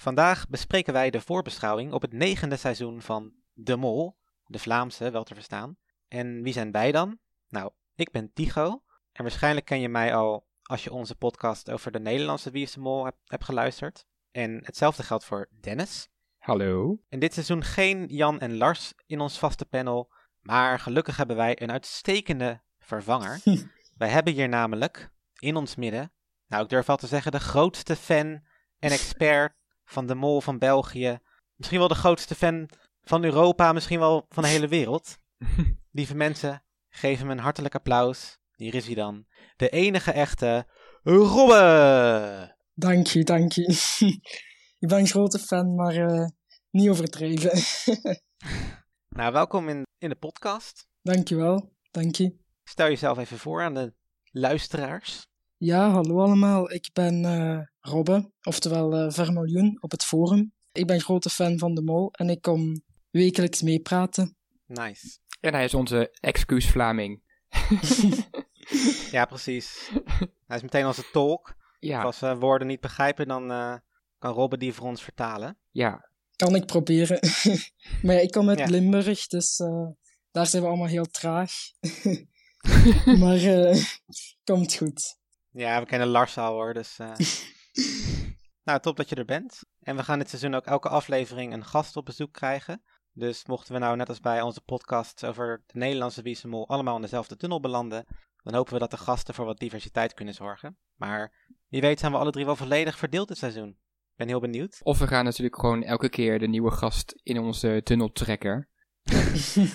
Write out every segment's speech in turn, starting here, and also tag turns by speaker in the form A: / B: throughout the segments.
A: Vandaag bespreken wij de voorbeschouwing op het negende seizoen van De Mol, de Vlaamse wel te verstaan. En wie zijn wij dan? Nou, ik ben Tigo en waarschijnlijk ken je mij al als je onze podcast over de Nederlandse Wie is de Mol hebt, geluisterd. En hetzelfde geldt voor Dennis.
B: Hallo.
A: En dit seizoen geen Jan en Lars in ons vaste panel, maar gelukkig hebben wij een uitstekende vervanger. wij hebben hier namelijk in ons midden, nou ik durf wel te zeggen, de grootste fan en expert van de Mol van België. Misschien wel de grootste fan van Europa, misschien wel van de hele wereld. Lieve mensen, geef hem een hartelijk applaus. Hier is hij dan. De enige echte Robbe!
C: Dank je, dank je. ik ben een grote fan, maar eh, niet overdreven.
A: Nou, welkom in, in de podcast.
C: dank je wel, dank je.
A: Stel jezelf even voor aan de luisteraars.
C: Ja, hallo allemaal. Ik ben eh, Robbe, oftewel eh Vermiljoen op het forum. Ik ben grote fan van de Mol en ik kom wekelijks meepraten.
A: Nice.
B: En hij is onze excuus Vlaming.
A: Ja, precies. Hij is meteen onze tolk.
B: Ja,
A: Als we woorden niet begrijpen, dan eh, kan Robbe die voor ons vertalen.
C: Kan ik proberen. maar ja, ik kom uit
A: Ja.
C: Limburg, dus eh, daar zijn we allemaal heel traag. maar eh, komt goed.
A: Ja, we kennen Lars al hoor, dus... eh. nou, top dat je er bent. En we gaan dit seizoen ook elke aflevering een gast op bezoek krijgen. Dus mochten we nou net als bij onze podcast over de Nederlandse Wie is de Mol allemaal in dezelfde tunnel belanden, dan hopen we dat de gasten voor wat diversiteit kunnen zorgen. Maar wie weet zijn we alle drie wel volledig verdeeld dit seizoen. Ik ben heel benieuwd.
B: of we gaan natuurlijk gewoon elke keer de nieuwe gast in onze tunnel trekken.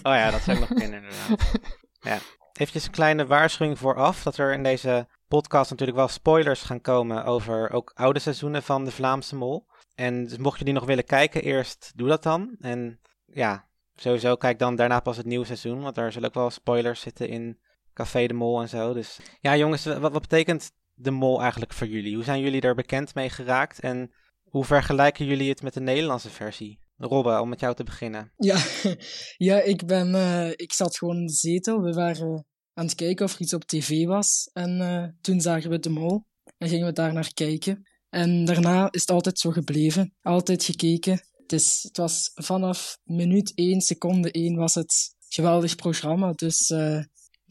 A: Oh ja, dat zou ik nog kennen inderdaad. Ja. Even een kleine waarschuwing vooraf, dat er in deze podcast natuurlijk wel spoilers gaan komen over ook oude seizoenen van de Vlaamse Mol. En dus mocht je die nog willen kijken, eerst doe dat dan. En ja, sowieso kijk dan daarna pas het nieuwe seizoen, want daar zullen ook wel spoilers zitten in Café de Mol en zo. Dus ja jongens, wat, wat betekent de Mol eigenlijk voor jullie? Hoe zijn jullie er bekend mee geraakt en hoe vergelijken jullie het met de Nederlandse versie? Robbe, om met jou te beginnen.
C: Ja, ja ik, ben, eh, ik zat gewoon in de zetel. We waren aan het kijken of er iets op tv was. En eh, toen zagen we de mol en gingen we daar naar kijken. En daarna is het altijd zo gebleven. Altijd gekeken. Het, is, het was vanaf minuut 1, seconde 1 was het geweldig programma. Dus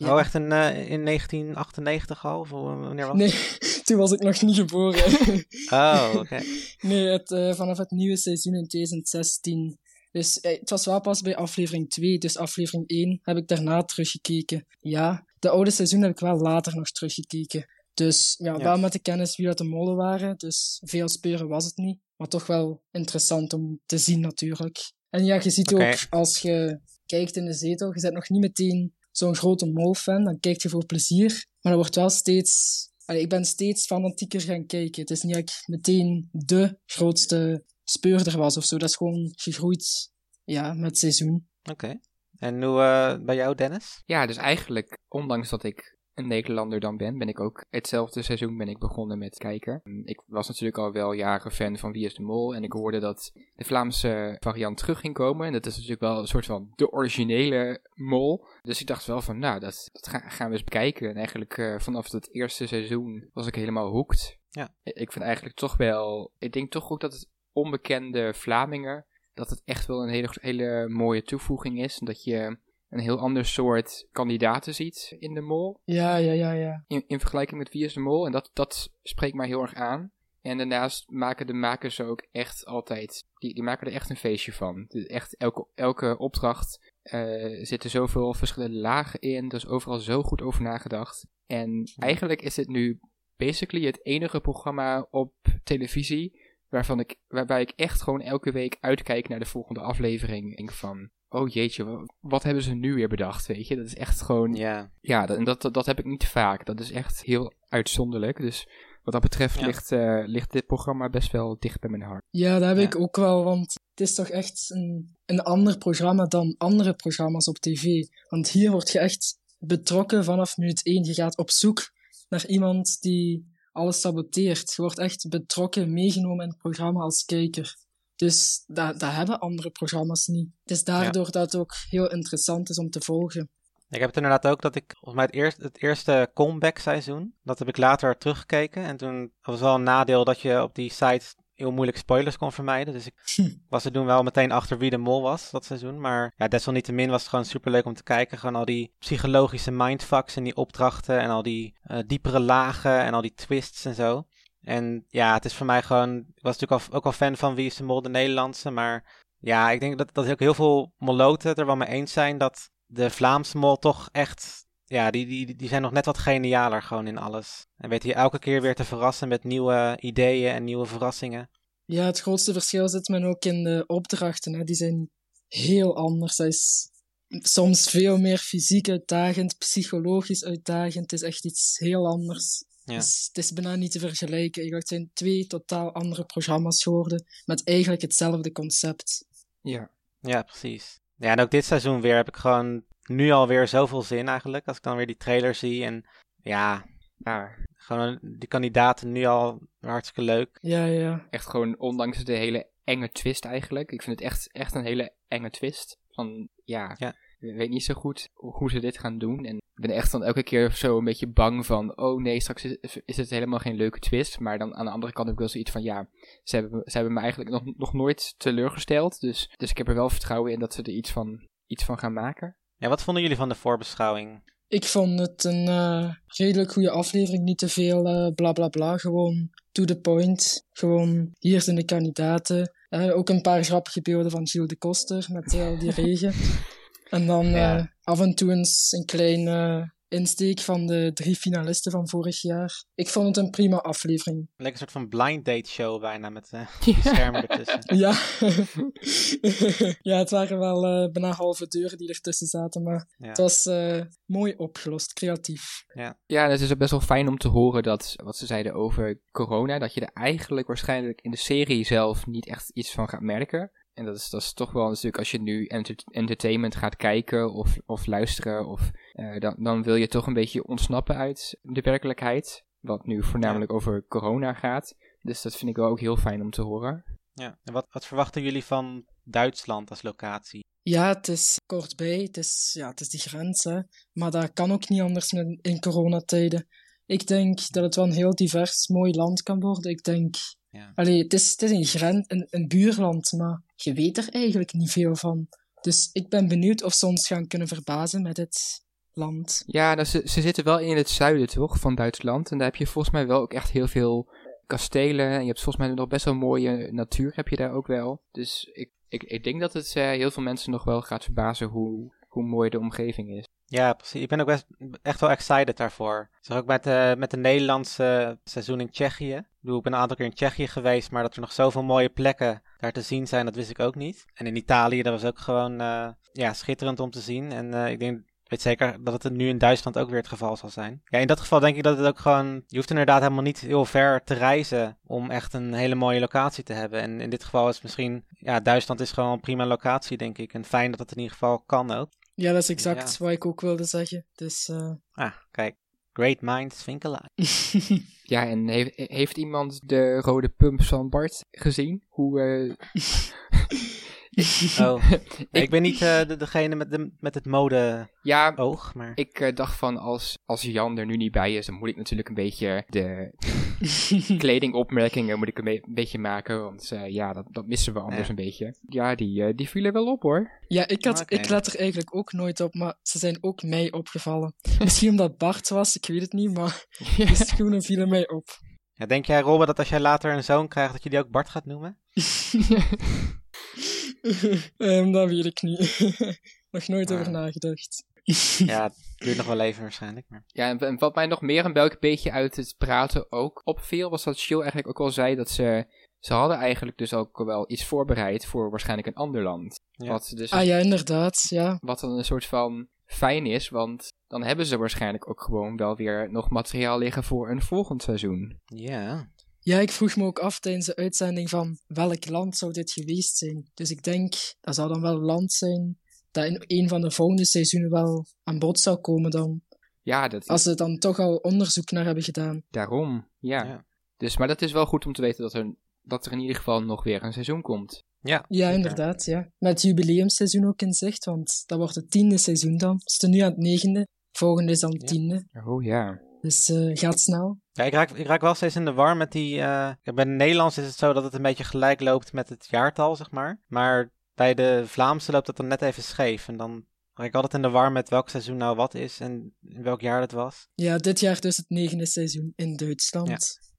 C: ja.
A: Oh, echt in, eh, in 1998 al? Of wanneer was
C: nee, toen was ik nog niet geboren.
A: Oh, oké.
C: Nee, het, vanaf het nieuwe seizoen in 2016. Dus eh, het was wel pas bij aflevering 2, dus aflevering 1 heb ik daarna teruggekeken. Ja, de oude seizoen heb ik wel later nog teruggekeken. Dus ja,
A: Ja.
C: wel met de kennis wie dat de mollen waren, dus veel speuren was het niet. Maar toch wel interessant om te zien natuurlijk. En ja, je ziet ook als je kijkt in de zetel, je bent nog niet meteen zo'n grote mol-fan, dan kijk je voor plezier. Maar er wordt wel steeds... Allee, ik ben steeds fanatieker gaan kijken. Het is niet dat ik meteen de grootste speurder was of zo. Dat is gewoon gegroeid ja, met het seizoen.
A: Oké. En hoe eh, bij jou, Dennis?
B: Ja, dus eigenlijk, ondanks dat ik een Nederlander dan ben, ben ik ook hetzelfde seizoen ben ik begonnen met kijken. Mm, Ik was natuurlijk al wel jaren fan van Wie is de Mol en ik hoorde dat de Vlaamse variant terug ging komen. En dat is natuurlijk wel een soort van de originele mol. Dus ik dacht wel van, nou, dat, dat ga- gaan we eens bekijken. En eigenlijk eh, vanaf het eerste seizoen was ik helemaal hooked.
A: Ja.
B: Ik vind eigenlijk toch wel, ik denk toch ook dat het onbekende Vlamingen, dat het echt wel een hele, hele mooie toevoeging is. En dat je een heel ander soort kandidaten ziet in de mol.
C: Ja, ja, ja, ja.
B: In, in vergelijking met Wie is de Mol. En dat, dat spreekt mij heel erg aan. En daarnaast maken de makers er ook echt altijd... Die, die maken er echt een feestje van. Echt elke, elke opdracht eh zitten zoveel verschillende lagen in. Er is overal zo goed over nagedacht. En eigenlijk is dit nu basically het enige programma op televisie... Waarvan ik, waarbij ik echt gewoon elke week uitkijk naar de volgende aflevering. Ik denk van, oh jeetje, wa- wat hebben ze nu weer bedacht, weet je? Dat is echt gewoon...
A: Ja.
B: Ja, dat, en dat, dat, heb ik niet vaak. Dat is echt heel uitzonderlijk. Dus wat dat betreft
A: Ja.
B: ligt, eh, ligt dit programma best wel dicht bij mijn hart.
C: Ja, dat heb
A: Ja.
C: ik ook wel, want het is toch echt een, een ander programma dan andere programma's op tv. Want hier word je echt betrokken vanaf minuut één. Je gaat op zoek naar iemand die alles saboteert. Je wordt echt betrokken, meegenomen in het programma als kijker. Dus dat, dat hebben andere programma's niet. Het is daardoor dat het ook heel interessant is om te volgen.
A: Ik heb het inderdaad ook dat ik, volgens mij het, eerst, het eerste comeback seizoen, dat heb ik later teruggekeken. En toen was wel een nadeel dat je op die site heel moeilijk spoilers kon vermijden. Dus ik was er toen wel meteen achter wie de mol was dat seizoen. Maar ja, desalniettemin was het gewoon superleuk om te kijken. Gewoon al die psychologische mindfucks en die opdrachten en al die eh, diepere lagen en al die twists en zo. En ja, het is voor mij gewoon, ik was natuurlijk al, ook al fan van Wie is de Mol, de Nederlandse. Maar ja, ik denk dat, dat ook heel veel moloten het er wel mee eens zijn dat de Vlaamse mol toch echt, ja, die, die, die zijn nog net wat genialer gewoon in alles. En weet je elke keer weer te verrassen met nieuwe ideeën en nieuwe verrassingen.
C: Ja, het grootste verschil zit men ook in de opdrachten. Hè. Die zijn heel anders. Dat is soms veel meer fysiek uitdagend, psychologisch uitdagend. Het is echt iets heel anders.
A: Ja.
C: Dus het is bijna niet te vergelijken. Eigenlijk het zijn twee totaal andere programma's geworden, met eigenlijk hetzelfde concept.
B: Ja.
A: Ja, precies. Ja, en ook dit seizoen weer heb ik gewoon nu alweer zoveel zin eigenlijk. Als ik dan weer die trailer zie en ja,
B: ja,
A: gewoon die kandidaten nu al hartstikke leuk.
C: Ja, ja.
B: echt gewoon ondanks de hele enge twist eigenlijk. Ik vind het echt, echt een hele enge twist. Van, ja,
A: Ja.
B: ik weet niet zo goed hoe ze dit gaan doen. En ik ben echt dan elke keer zo een beetje bang van, oh nee, straks is, is het helemaal geen leuke twist. Maar dan aan de andere kant heb ik wel zoiets van, ja, ze hebben, ze hebben me eigenlijk nog, nog nooit teleurgesteld. Dus, dus ik heb er wel vertrouwen in dat ze er iets van, iets van gaan maken.
A: Ja, wat vonden jullie van de voorbeschouwing?
C: Ik vond het een eh, redelijk goede aflevering. Niet te veel eh, bla bla bla. Gewoon to the point. Gewoon hier zijn de kandidaten. Eh, ook een paar grappige beelden van Gilles de Koster met die regen. En dan
A: Ja.
C: af en toe eens een klein insteek van de drie finalisten van vorig jaar. Ik vond het een prima aflevering.
A: Lekker een soort van blind date show bijna met eh schermen ertussen.
C: Ja, ja het waren wel eh, bijna halve deuren die ertussen zaten, maar
A: Ja.
C: het was eh, mooi opgelost, creatief.
B: Ja, en het is ook best wel fijn om te horen dat, wat ze zeiden over corona, dat je er eigenlijk waarschijnlijk in de serie zelf niet echt iets van gaat merken. En dat is, dat is toch wel natuurlijk als je nu enter- entertainment gaat kijken of, of luisteren, of, eh, dan, dan wil je toch een beetje ontsnappen uit de werkelijkheid. Wat nu voornamelijk over corona gaat. Dus dat vind ik wel ook heel fijn om te horen.
A: Ja. En wat, wat verwachten jullie van Duitsland als locatie?
C: Ja, het is kortbij, het is, ja, het is die grens, hè. maar dat kan ook niet anders met, in coronatijden. Ik denk dat het wel een heel divers, mooi land kan worden. Ik denk,
A: Ja.
C: allee, het is, het is een, gren, een, een buurland, maar je weet er eigenlijk niet veel van. Dus ik ben benieuwd of ze ons gaan kunnen verbazen met dit land.
B: Ja, nou, ze, ze zitten wel in het zuiden, toch, van Duitsland. En daar heb je volgens mij wel ook echt heel veel kastelen. En je hebt volgens mij nog best wel mooie natuur, heb je daar ook wel. Dus ik, ik, ik denk dat het eh, heel veel mensen nog wel gaat verbazen hoe, hoe mooi de omgeving is.
A: Ja, precies. Ik ben ook best, echt wel excited daarvoor. Zag ook met, de met de Nederlandse seizoen in Tsjechië. Ik ben een aantal keer in Tsjechië geweest, maar dat er nog zoveel mooie plekken daar te zien zijn, dat wist ik ook niet. En in Italië, dat was ook gewoon eh, ja, schitterend om te zien. En eh, ik denk, weet zeker dat het nu in Duitsland ook weer het geval zal zijn. Ja, in dat geval denk ik dat het ook gewoon, je hoeft inderdaad helemaal niet heel ver te reizen om echt een hele mooie locatie te hebben. En in dit geval is misschien, ja, Duitsland is gewoon een prima locatie, denk ik. En fijn dat het in ieder geval kan ook.
C: Ja, dat is exact
A: Ja.
C: wat ik ook wilde zeggen. Dus, eh,
A: Ah, kijk. Great minds think alike.
B: Ja, en heeft, heeft iemand de rode pumps van Bart gezien? Hoe, eh,
A: Oh, ik, ben niet eh, de, degene met, de, met het mode-oog,
B: ja,
A: maar...
B: ik eh, dacht van als, als Jan er nu niet bij is, dan moet ik natuurlijk een beetje de kledingopmerkingen moet ik een, be- een beetje maken. Want eh, ja, dat, dat missen we anders
A: Ja.
B: een beetje. Ja, die, eh, die vielen wel op hoor.
C: Ja, ik, had, ik let er eigenlijk ook nooit op, maar ze zijn ook mij opgevallen. Misschien omdat Bart was, ik weet het niet, maar de schoenen vielen mij op.
A: Ja, denk jij, Robbe, dat als jij later een zoon krijgt, dat je die ook Bart gaat noemen?
C: Ehm, dat weet ik niet. Nog nooit
A: Ah.
C: over nagedacht.
A: Ja, het duurt nog wel even waarschijnlijk. Maar...
B: Ja, en- en wat mij nog meer een welk beetje uit het praten ook opviel, was dat Jill eigenlijk ook al zei dat ze, ze hadden eigenlijk dus ook wel iets voorbereid voor waarschijnlijk een ander land.
A: Ja.
B: Wat dus
C: Ah ja, inderdaad, ja.
B: wat dan een soort van fijn is, want dan hebben ze waarschijnlijk ook gewoon wel weer nog materiaal liggen voor een volgend seizoen.
A: Ja.
C: Ja, ik vroeg me ook af tijdens de uitzending van welk land zou dit geweest zijn. Dus ik denk, dat zou dan wel een land zijn dat in een van de volgende seizoenen wel aan bod zou komen dan.
B: Ja, dat
C: Als ze dan toch al onderzoek naar hebben gedaan.
B: daarom. Ja.
A: Ja.
B: Dus, maar dat is wel goed om te weten dat er, dat er in ieder geval nog weer een seizoen komt.
A: Ja,
C: Ja,
A: zeker.
C: inderdaad, ja. Met het jubileumseizoen ook in zicht, want dat wordt het tiende seizoen dan. We zitten nu aan het negende. Volgende is dan het
A: Ja.
C: tiende.
B: Oh ja.
C: Dus eh gaat snel.
A: Ja, ik raak, ik raak wel steeds in de war met die... eh, bij de Nederlands is het zo dat het een beetje gelijk loopt met het jaartal, zeg maar. Maar bij de Vlaamse loopt dat dan net even scheef. En dan raak ik altijd in de war met welk seizoen nou wat is en in welk jaar het was.
C: Ja, dit jaar dus het negende seizoen in Duitsland.
A: Ja.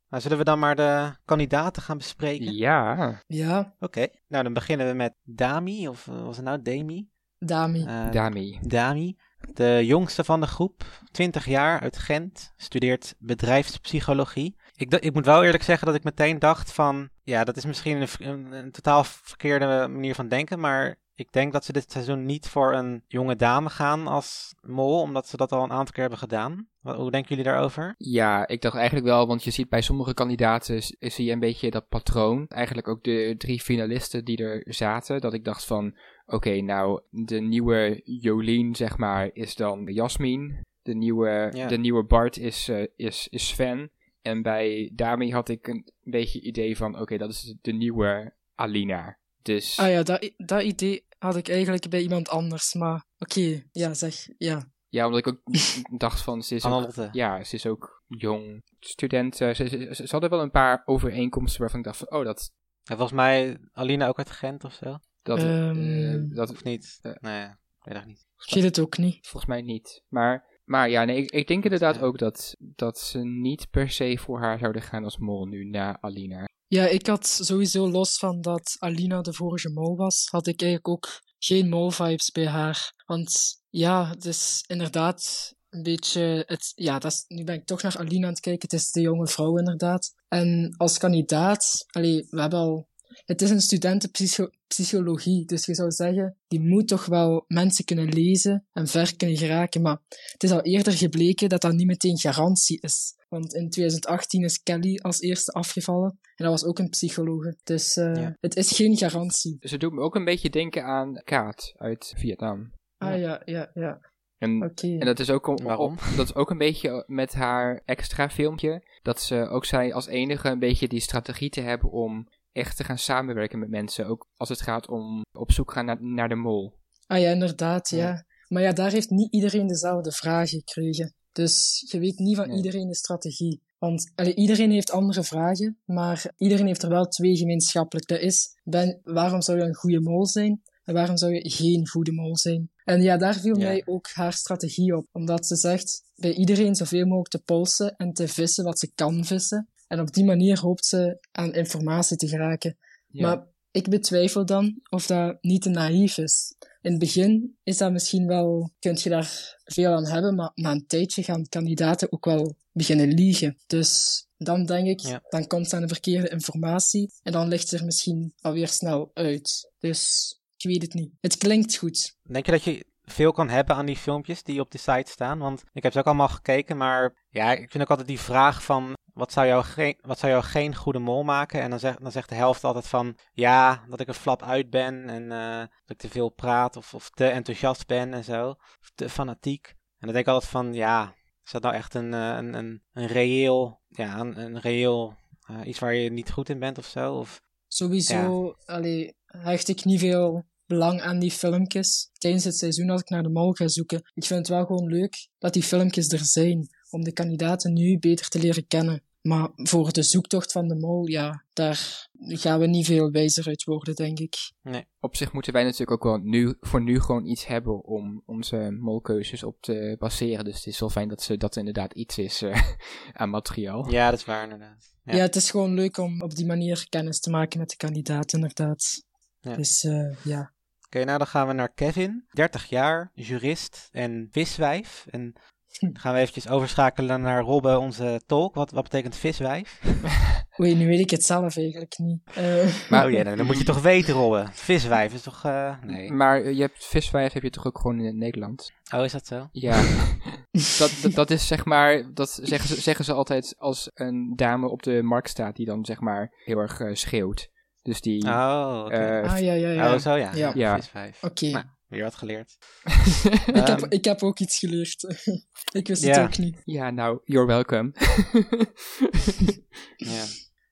A: Nou, zullen we dan maar de kandidaten gaan bespreken?
B: Ja.
C: Ja,
A: Oké, nou dan beginnen we met Dami, of eh, was het nou Demi?
C: Dami.
A: Eh,
B: Dami.
A: Dami, de jongste van de groep, 20 jaar, uit Gent, studeert bedrijfspsychologie. Ik, ik moet wel eerlijk zeggen dat ik meteen dacht van, ja, dat is misschien een, een, een totaal verkeerde manier van denken, maar ik denk dat ze dit seizoen niet voor een jonge dame gaan als mol, omdat ze dat al een aantal keer hebben gedaan. Wat, hoe denken jullie daarover?
B: Ja, ik dacht eigenlijk wel, want je ziet bij sommige kandidaten zie je een beetje dat patroon. Eigenlijk ook de drie finalisten die er zaten, dat ik dacht van, oké, nou, de nieuwe Jolien, zeg maar, is dan Jasmin. De nieuwe,
A: Ja.
B: de nieuwe Bart is, eh, is, is Sven. En bij Dami had ik een beetje idee van, oké, dat is de nieuwe Alina. Dus
C: Ah ja, dat, dat idee had ik eigenlijk bij iemand anders, maar oké, ja, zeg, ja.
B: ja, omdat ik ook dacht van, ze is ook, ja, ze is ook jong student. eh, ze, ze, ze hadden wel een paar overeenkomsten waarvan ik dacht van, oh, dat,
A: En volgens mij Alina ook uit Gent of zo?
B: dat,
C: Ehm,
B: eh, dat
A: Of niet?
B: Eh.
A: nee, ik weet het niet.
C: Ik weet het ook niet.
B: volgens mij niet. Maar, maar ja, nee, ik, ik denk inderdaad
A: Ja.
B: ook dat, dat ze niet per se voor haar zouden gaan als mol nu na Alina.
C: Ja, ik had sowieso los van dat Alina de vorige mol was, had ik eigenlijk ook geen mol-vibes bij haar. Want ja, het is inderdaad een beetje het... Ja, dat is, nu ben ik toch naar Alina aan het kijken. Het is de jonge vrouw inderdaad. En als kandidaat, allee, we hebben al... Het is een studentenpsychologie, dus je zou zeggen, die moet toch wel mensen kunnen lezen en ver kunnen geraken. Maar het is al eerder gebleken dat dat niet meteen garantie is. Want in 2018 is Kelly als eerste afgevallen. En dat was ook een psychologe. Dus eh,
A: Ja.
C: het is geen garantie.
B: Ze doet me ook een beetje denken aan Kaat uit Vietnam.
C: Ah ja, ja, ja.
B: En,
C: Oké.
B: en dat is ook om,
A: Waarom?
B: om- dat is ook een beetje met haar extra filmpje. Dat ze ook zei als enige een beetje die strategie te hebben om echt te gaan samenwerken met mensen. Ook als het gaat om op zoek gaan naar, naar de mol.
C: Ah ja, inderdaad, ja.
A: Ja.
C: Maar ja, daar heeft niet iedereen dezelfde vraag gekregen. Dus je weet niet van
B: Nee.
C: iedereen de strategie. Want allee, iedereen heeft andere vragen, maar iedereen heeft er wel twee gemeenschappelijk. Dat is, ben, waarom zou je een goede mol zijn? En waarom zou je geen goede mol zijn? En ja, daar viel
A: Ja.
C: mij ook haar strategie op. Omdat ze zegt, bij iedereen zoveel mogelijk te polsen en te vissen wat ze kan vissen. En op die manier hoopt ze aan informatie te geraken.
B: Ja.
C: Maar ik betwijfel dan of dat niet te naïef is. In het begin is dat misschien wel, kun je daar veel aan hebben, maar na een tijdje gaan kandidaten ook wel beginnen liegen. Dus dan denk ik,
A: Ja.
C: dan komt ze aan de verkeerde informatie en dan ligt ze er misschien alweer snel uit. Dus ik weet het niet. Het klinkt goed.
A: Denk je dat je veel kan hebben aan die filmpjes die op de site staan? Want ik heb ze ook allemaal gekeken, maar ja, ik vind ook altijd die vraag van... Wat zou, jou geen, wat zou jou geen goede mol maken? En dan, zegt dan zegt de helft altijd van... Ja, dat ik er flap uit ben en eh, dat ik te veel praat of, of te enthousiast ben en zo. Of te fanatiek. En dan denk ik altijd van... Ja, is dat nou echt een, eh, een, een, een reëel... Ja, een, een reëel... eh, iets waar je niet goed in bent of zo? Of,
C: Sowieso allee, hecht ik niet veel belang aan die filmpjes. Tijdens het seizoen als ik naar de mol ga zoeken. Ik vind het wel gewoon leuk dat die filmpjes er zijn. Om de kandidaten nu beter te leren kennen. Maar voor de zoektocht van de mol, ja, daar gaan we niet veel wijzer uit worden, denk ik.
B: Op zich moeten wij natuurlijk ook wel nu, voor nu gewoon iets hebben om onze molkeuzes op te baseren. Dus het is wel fijn dat, ze, dat er inderdaad iets is eh, aan materiaal.
A: ja, dat is waar inderdaad.
C: Ja. het is gewoon leuk om op die manier kennis te maken met de kandidaten, inderdaad.
A: Ja.
C: Dus eh, ja.
A: Oké, nou dan gaan we naar Kevin. 30 jaar, jurist en viswijf. En dan gaan we eventjes overschakelen naar Robbe, onze tolk. Wat, wat betekent viswijf?
C: Oei, nu weet ik het zelf eigenlijk niet. Eh,
A: Maar oh ja, dan dan moet je toch weten, Robbe. Viswijf is toch... eh, nee.
B: Maar je hebt viswijf heb je toch ook gewoon in Nederland?
A: Oh, is dat zo?
B: Ja. dat, dat, dat is zeg maar, dat zeggen ze, zeggen ze altijd als een dame op de markt staat die dan zeg maar heel erg eh, schreeuwt. Dus die...
A: Oh, oké.
B: eh,
C: ah, ja, ja, ja.
A: Oh, zo ja.
C: Ja.
B: Ja.
C: Oké.
A: Nou, weer wat geleerd.
C: ik, heb,
A: Ehm,
C: ik heb ook iets geleerd. ik wist het ook niet.
B: ja, nou, you're welcome.
A: Ja.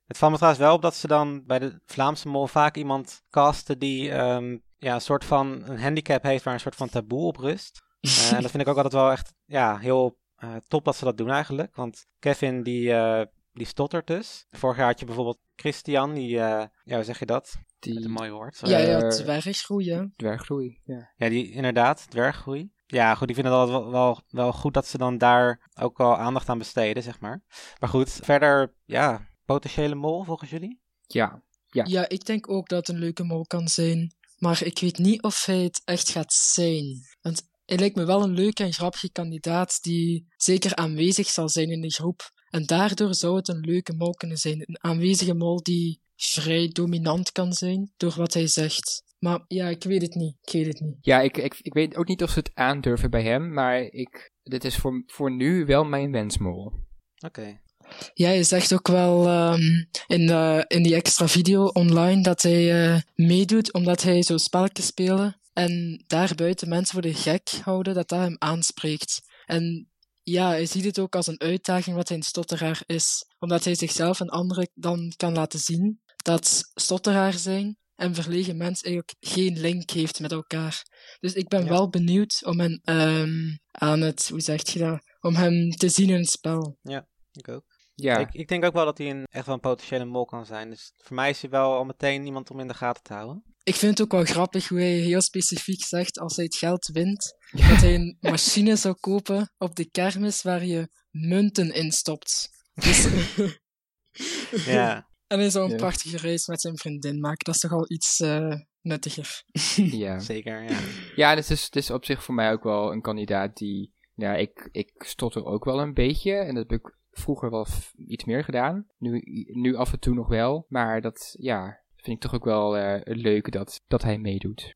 A: Het valt me trouwens wel op dat ze dan bij de Vlaamse Mol vaak iemand casten die ehm, ja, een soort van een handicap heeft waar een soort van taboe op rust. Eh, en dat vind ik ook altijd wel echt ja, heel eh, top dat ze dat doen eigenlijk. Want Kevin die, eh, die stottert dus. Vorig jaar had je bijvoorbeeld Christian, die, eh, ja, hoe zeg je dat? Met een
B: Die
A: mooi woord.
C: ja, ja,
B: Eh,
C: dwerggroei, hè.
B: dwerggroei, ja.
A: Ja, die inderdaad, dwerggroei. Ja, goed, ik vind het altijd wel, wel, wel goed dat ze dan daar ook wel aandacht aan besteden, zeg maar. Maar goed, verder, ja, potentiële mol volgens jullie?
B: Ja, Ja.
C: Ja, ik denk ook dat het een leuke mol kan zijn. Maar ik weet niet of hij het echt gaat zijn. Want hij lijkt me wel een leuke en grappige kandidaat die zeker aanwezig zal zijn in de groep. En daardoor zou het een leuke mol kunnen zijn. Een aanwezige mol die vrij dominant kan zijn door wat hij zegt. Maar ja, ik weet het niet. Ik weet het niet.
B: ja ik, ik, ik weet ook niet of ze het aandurven bij hem, maar ik, dit is voor, voor nu wel mijn wensmol.
A: Oké.
C: Ja, hij zegt ook wel ehm, in, de, in die extra video online dat hij eh, meedoet omdat hij zo spelletjes spelen en daarbuiten mensen voor de gek houden, dat dat hem aanspreekt. En ja, hij ziet het ook als een uitdaging wat hij een stotteraar is, omdat hij zichzelf en anderen dan kan laten zien dat stotteraar zijn en verlegen mens eigenlijk geen link heeft met elkaar. Dus ik ben
A: Ja.
C: wel benieuwd om hem ehm, aan het, hoe zeg je dat, om hem te zien in het spel.
A: Ik ook.
B: Ja,
A: Ik, ik denk ook wel dat hij een, echt wel een potentiële mol kan zijn. Dus voor mij is hij wel al meteen iemand om in de gaten te houden.
C: Ik vind het ook wel grappig hoe hij heel specifiek zegt als hij het geld wint, dat hij een machine zou kopen op de kermis waar je munten in stopt. Dus,
A: Ja,
C: en hij zou een
B: Ja.
C: prachtige reis met zijn vriendin maken. Dat is toch al iets eh, nuttiger.
B: ja.
A: zeker. Ja.
B: Ja, dit is, dit is op zich voor mij ook wel een kandidaat die... Ja, ik, ik stotter ook wel een beetje. En dat heb ik vroeger wel iets meer gedaan. Nu, nu af en toe nog wel. Maar dat, ja, vind ik toch ook wel eh, leuk dat, dat hij meedoet.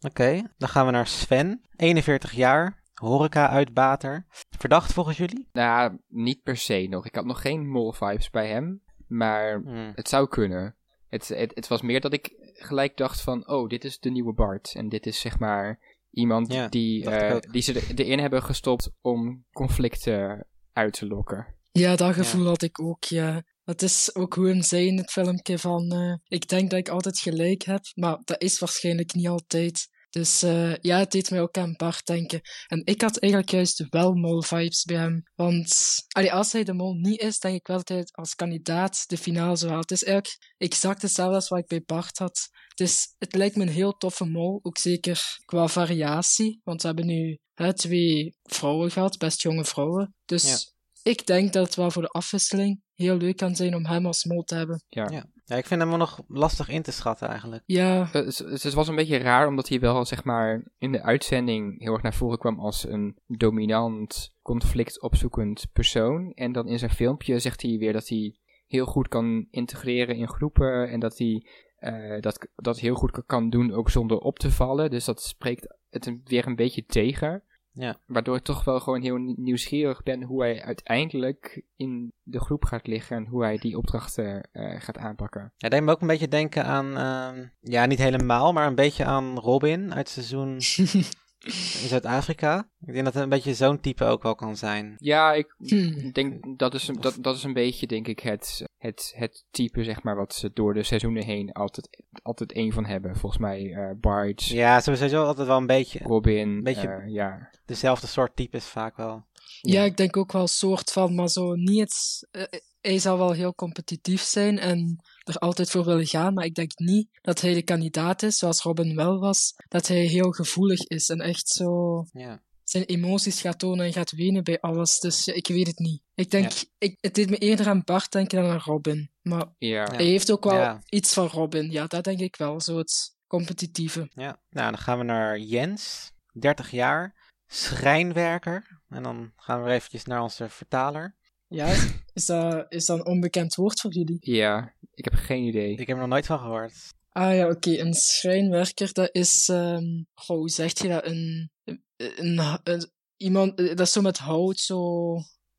A: Oké, dan gaan we naar Sven. 41 jaar, horeca-uitbater. Verdacht volgens jullie?
B: Nou, niet per se nog. Ik had nog geen mol-vibes bij hem. Maar
A: Hmm.
B: het zou kunnen. Het, het, het was meer dat ik gelijk dacht van... Oh, dit is de nieuwe Bart. En dit is zeg maar iemand
A: Ja,
B: die, eh, die ze er- erin hebben gestopt om conflicten uit te lokken.
C: Ja, dat gevoel had ik ook, ja. Dat is ook hoe hem zei in het filmpje van... eh, ik denk dat ik altijd gelijk heb, maar dat is waarschijnlijk niet altijd. Dus eh, ja, het deed mij ook aan Bart denken. En ik had eigenlijk juist wel mol-vibes bij hem. Want allee, als hij de mol niet is, denk ik wel dat hij als kandidaat de finale zou halen. Het is eigenlijk exact hetzelfde als wat ik bij Bart had. Dus het lijkt me een heel toffe mol, ook zeker qua variatie. Want we hebben nu hè, twee vrouwen gehad, best jonge vrouwen. Dus ik denk dat het wel voor de afwisseling heel leuk kan zijn om hem als mol te hebben.
B: Ja.
A: Ja. ja, ik vind hem wel nog lastig in te schatten eigenlijk.
C: Ja,
B: Eh, Het, het was een beetje raar, omdat hij wel, zeg maar, in de uitzending heel erg naar voren kwam als een dominant, conflictopzoekend persoon. En dan in zijn filmpje zegt hij weer dat hij heel goed kan integreren in groepen en dat hij eh, dat, dat heel goed kan doen ook zonder op te vallen. Dus dat spreekt het weer een beetje tegen.
A: Ja.
B: Waardoor ik toch wel gewoon heel nieuw- nieuwsgierig ben hoe hij uiteindelijk in de groep gaat liggen en hoe hij die opdrachten eh, gaat aanpakken.
A: Ja, deed me ook een beetje denken aan, ehm, ja, niet helemaal, maar een beetje aan Robin uit seizoen in Zuid-Afrika. Ik denk dat het een beetje zo'n type ook wel kan zijn.
B: Ja, ik
C: Hm.
B: Ik denk dat is, een, dat, dat is een beetje, denk ik, het, het, het type, zeg maar, wat ze door de seizoenen heen altijd, altijd één van hebben. Volgens mij eh Bart,
A: Ja, sowieso altijd wel een beetje
B: Robin,
A: beetje-
B: eh, ja.
A: dezelfde soort types vaak wel.
C: Ja, ik denk ook wel soort van, maar zo niet het... eh, hij zal wel heel competitief zijn en er altijd voor willen gaan, maar ik denk niet dat hij de kandidaat is, zoals Robin wel was, dat hij heel gevoelig is en echt zo
A: Ja.
C: zijn emoties gaat tonen en gaat wenen bij alles. Dus ja, ik weet het niet. Ik denk, ik, het deed me eerder aan Bart denken dan aan Robin. Maar hij heeft ook wel iets van Robin. Ja, dat denk ik wel. Zo het competitieve.
A: Ja, nou dan gaan we naar Jens, 30 jaar, schrijnwerker. En dan gaan we weer eventjes naar onze vertaler.
C: Ja, is dat, is dat een onbekend woord voor jullie?
B: Ja, ik heb geen idee.
A: Ik heb er nog nooit van gehoord.
C: Ah ja, oké. Een schrijnwerker, dat is... ehm goh, hoe zeg je dat? Een, een, een- een- iemand... eh, Dat is zo met hout, zo...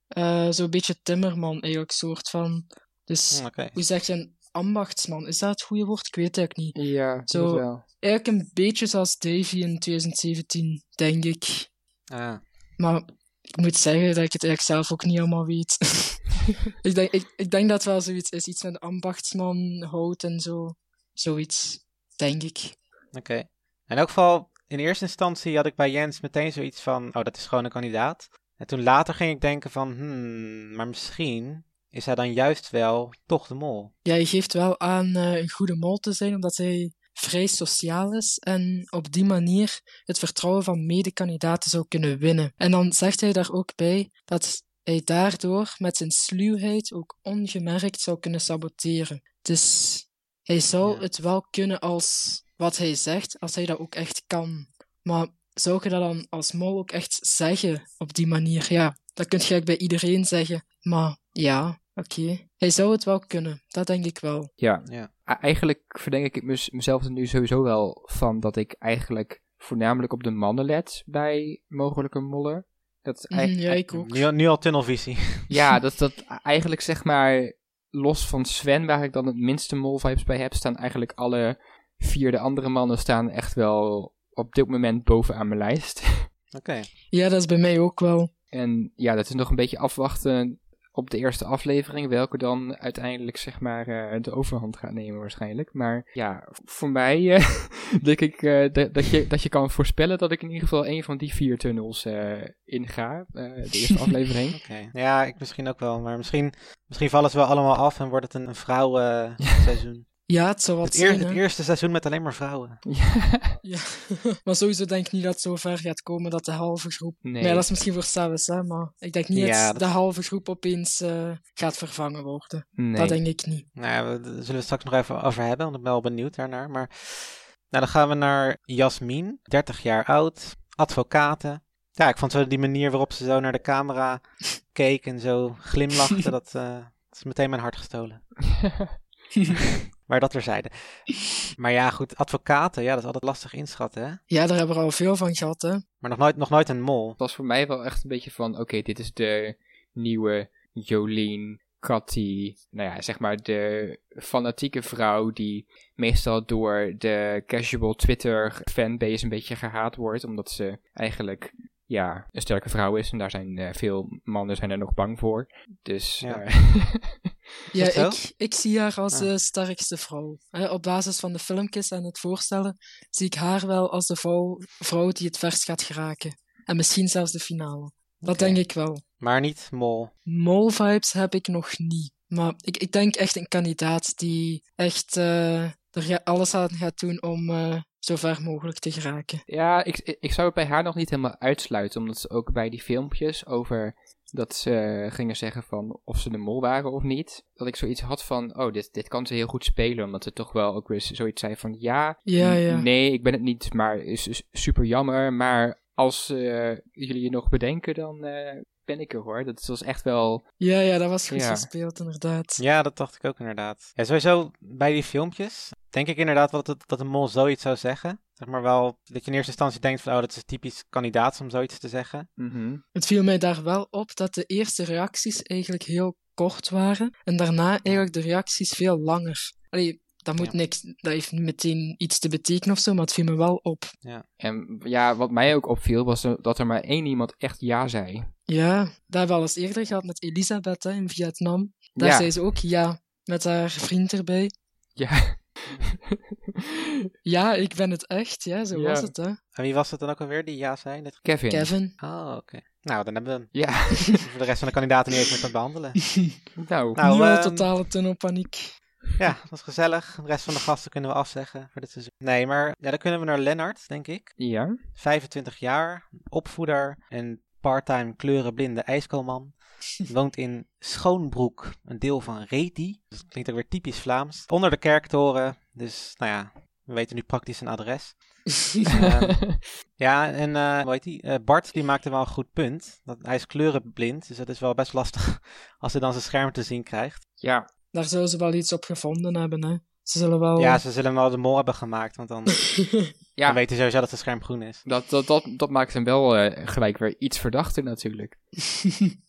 C: eh Zo'n beetje timmerman, eigenlijk, soort van. Dus,
A: Hm, Oké.
C: hoe zeg je een ambachtsman? Is dat het goede woord? Ik weet het eigenlijk niet.
B: Ja,
C: Zo-
B: wel.
C: Eigenlijk een beetje zoals Davy in 2017, denk ik.
A: Ah,
C: Maar ik moet zeggen dat ik het eigenlijk zelf ook niet allemaal weet. ik, denk, ik, ik denk dat het wel zoiets is. Iets met ambachtsman, hout en zo. Zoiets, denk ik.
A: oké. In elk geval, in eerste instantie had ik bij Jens meteen zoiets van, oh, dat is gewoon een kandidaat. En toen later ging ik denken van, hmm, maar misschien is hij dan juist wel toch de mol.
C: Ja, je geeft wel aan eh, een goede mol te zijn, omdat hij vrij sociaal is en op die manier het vertrouwen van medekandidaten zou kunnen winnen. En dan zegt hij daar ook bij dat hij daardoor met zijn sluwheid ook ongemerkt zou kunnen saboteren. Dus hij zou
A: Ja.
C: het wel kunnen als wat hij zegt, als hij dat ook echt kan. Maar zou je dat dan als mol ook echt zeggen op die manier? Ja, dat kun je eigenlijk bij iedereen zeggen. Maar ja, oké. Hij zou het wel kunnen, dat denk ik wel.
B: Ja.
A: Ja.
B: Eigenlijk verdenk ik mezelf er nu sowieso wel van dat ik eigenlijk voornamelijk op de mannen let bij mogelijke mollen. Dat eigenlijk,
C: ja, ik ook.
A: Nu, nu al tunnelvisie.
B: ja, dat, dat eigenlijk zeg maar los van Sven, waar ik dan het minste mol-vibes bij heb, staan eigenlijk alle vier de andere mannen staan echt wel op dit moment bovenaan mijn lijst.
A: Oké.
C: Ja, dat is bij mij ook wel.
B: En ja, dat is nog een beetje afwachten op de eerste aflevering, welke dan uiteindelijk zeg maar eh, de overhand gaat nemen waarschijnlijk. Maar ja, voor mij eh, denk ik eh, dat, je, dat je kan voorspellen dat ik in ieder geval een van die vier tunnels eh inga, eh, de eerste aflevering.
A: Oké. Ja, ik misschien ook wel. Maar misschien, misschien vallen ze wel allemaal af en wordt het een, een vrouwenseizoen.
C: Ja, het zou wat
A: het, eer-
C: zijn,
A: het eerste seizoen met alleen maar vrouwen.
B: Ja,
C: Ja. maar sowieso denk ik niet dat het zo ver gaat komen dat de halve groep...
B: nee.
C: Maar ja, dat is misschien voor zelfs, hè. Maar ik denk niet
A: Ja,
C: dat
A: dat-
C: de halve groep opeens eh, gaat vervangen worden.
B: nee.
C: Dat denk ik niet.
A: Nou ja, daar zullen we het straks nog even over hebben, want ik ben wel benieuwd daarnaar. Maar nou, dan gaan we naar Jasmin, 30 jaar oud, advocaten. Ja, ik vond zo die manier waarop ze zo naar de camera keek en zo glimlachte, dat, eh, dat is meteen mijn hart gestolen. Maar dat terzijde. Maar ja, goed, advocaten, ja, dat is altijd lastig inschatten, hè?
C: Ja, daar hebben we al veel van gehad, hè.
A: Maar nog nooit, nog nooit een mol.
B: Het was voor mij wel echt een beetje van, oké, dit is de nieuwe Jolien, Cathy, nou ja, zeg maar de fanatieke vrouw die meestal door de casual Twitter fanbase een beetje gehaat wordt, omdat ze eigenlijk, ja, een sterke vrouw is en daar zijn eh, veel mannen zijn er nog bang voor. Dus,
A: Ja.
B: eh,
C: Ja, ik, ik zie haar als
A: Ah.
C: de sterkste vrouw. Hè, op basis van de filmpjes en het voorstellen zie ik haar wel als de vrouw, vrouw die het verst gaat geraken. En misschien zelfs de finale. Dat denk ik wel.
A: Maar niet mol.
C: Mol-vibes heb ik nog niet. Maar ik, ik denk echt een kandidaat die echt eh, er alles aan gaat doen om eh, zo ver mogelijk te geraken.
B: Ja, ik, ik- zou het bij haar nog niet helemaal uitsluiten, omdat ze ook bij die filmpjes over dat ze gingen zeggen van of ze de mol waren of niet, dat ik zoiets had van, oh, dit, dit kan ze heel goed spelen, omdat ze toch wel ook weer zoiets zei van, ja,
C: Ja,
B: n-
C: ja.
B: nee, ik ben het niet, maar is, is super jammer, maar als eh, jullie je nog bedenken, dan eh, ben ik er hoor. Dat was echt wel,
C: Ja, ja, dat was goed
B: Ja.
C: gespeeld, inderdaad.
A: Ja, dat dacht ik ook inderdaad. Ja, sowieso bij die filmpjes denk ik inderdaad wel dat, dat een mol zoiets zou zeggen. Zeg maar wel dat je in eerste instantie denkt van, oh, dat is typisch kandidaat om zoiets te zeggen.
B: mhm.
C: Het viel mij daar wel op dat de eerste reacties eigenlijk heel kort waren. En daarna eigenlijk de reacties veel langer. Allee, dat moet
A: Ja.
C: niks, dat heeft niet meteen iets te betekenen of zo, maar het viel me wel op.
B: En ja, wat mij ook opviel, was dat er maar één iemand echt ja zei.
C: Ja, dat hebben we al eens eerder gehad met Elisabeth hè, in Vietnam. Daar
B: ja,
C: zei ze ook ja, met haar vriend erbij.
B: ja.
C: Ja, ik ben het echt, ja, zo
B: Ja.
C: was het, hè.
A: En wie was het dan ook alweer die ja zei? Dit-
B: Kevin.
C: Kevin.
A: Oh, oké. Nou, dan hebben we hem.
B: Ja,
A: Voor de rest van de kandidaten niet eens meer te behandelen.
B: nou,
A: Nou, ehm,
C: totale tunnelpaniek.
A: Ja, dat was gezellig. De rest van de gasten kunnen we afzeggen voor dit seizoen. Nee, maar ja, dan kunnen we naar Lennart, denk ik.
B: ja.
A: 25 jaar, opvoeder en parttime kleurenblinde ijskoolman. Woont in Schoonbroek, een deel van Reti. Dat klinkt ook weer typisch Vlaams. Onder de kerktoren. Dus, nou ja, We weten nu praktisch een adres. Ehm, ja, en eh hoe heet die? Eh, Bart die maakte wel een goed punt. Dat, hij is kleurenblind, dus dat is wel best lastig als hij dan zijn scherm te zien krijgt.
B: ja,
C: Daar zullen ze wel iets op gevonden hebben, hè. Ze zullen wel...
A: Ja, ze zullen wel de mol hebben gemaakt, want dan,
B: ja
A: dan weten ze sowieso dat zijn scherm groen is.
B: dat, dat, dat, dat maakt hem wel eh, gelijk weer iets verdachter natuurlijk.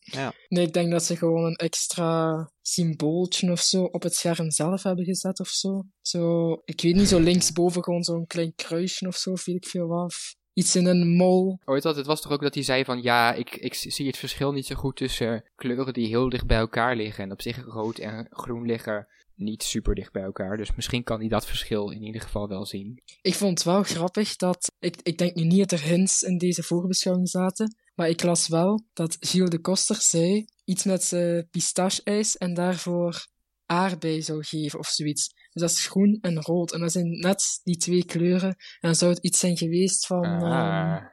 C: Nee, ik denk dat ze gewoon een extra symbooltje of zo op het scherm zelf hebben gezet of zo. Zo, ik weet niet, zo linksboven gewoon zo'n klein kruisje of zo, weet ik veel wat. Of iets in een mol.
B: Ooit dat, het was toch ook dat hij zei van ja, ik, ik zie het verschil niet zo goed tussen kleuren die heel dicht bij elkaar liggen. En op zich rood en groen liggen niet super dicht bij elkaar. Dus misschien kan hij dat verschil in ieder geval wel zien.
C: Ik vond het wel grappig dat... Ik, ik denk nu niet dat er hints in deze voorbeschouwing zaten, maar ik las wel dat Gilles de Koster zei iets met uh, pistache-ijs en daarvoor aardbei zou geven of zoiets. Dus dat is groen en rood. En dat zijn net die twee kleuren. En dan zou het iets zijn geweest van... ehm,
B: Ah,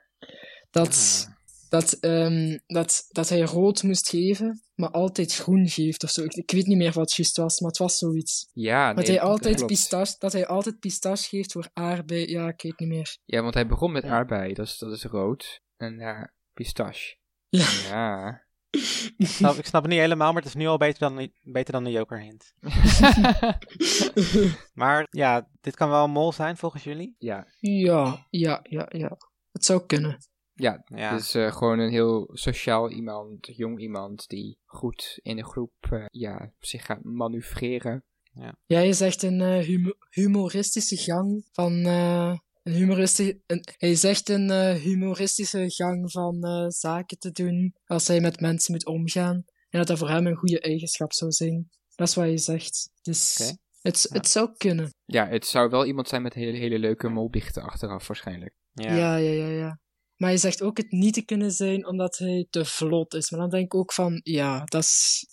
C: dat, dat, ehm, dat, dat hij rood moest geven, maar altijd groen geeft of zo. Ik, ik weet niet meer wat het juist was, maar het was zoiets.
B: ja,
C: dat,
B: nee,
C: hij
B: dat
C: altijd
B: klopt.
C: pistache, dat hij altijd pistache geeft voor aardbei. Ja, ik weet niet meer.
B: Ja, want hij begon met aardbei, dat is, dat is rood. En ja, pistache.
C: Ja.
B: Ja.
A: Ik snap, ik snap het niet helemaal, maar het is nu al beter dan, beter dan de Joker hint. Maar ja, dit kan wel een mol zijn volgens jullie.
B: ja,
C: ja, ja, ja, ja. Het zou kunnen.
B: Ja,
A: Ja,
B: het is eh, gewoon een heel sociaal iemand, jong iemand die goed in de groep eh, ja, zich gaat manoeuvreren.
C: Ja, je zegt een eh, humo- humoristische gang van... eh, een humoristische, een, hij zegt een eh, humoristische gang van eh, zaken te doen als hij met mensen moet omgaan. En dat dat voor hem een goede eigenschap zou zijn. Dat is wat je zegt. Dus het,
A: Ja.
C: het zou kunnen.
B: Ja, het zou wel iemand zijn met hele, hele leuke molbiechten achteraf waarschijnlijk.
A: ja.
C: Ja, ja, ja, ja. Maar je zegt ook het niet te kunnen zijn omdat hij te vlot is. Maar dan denk ik ook van, ja, dat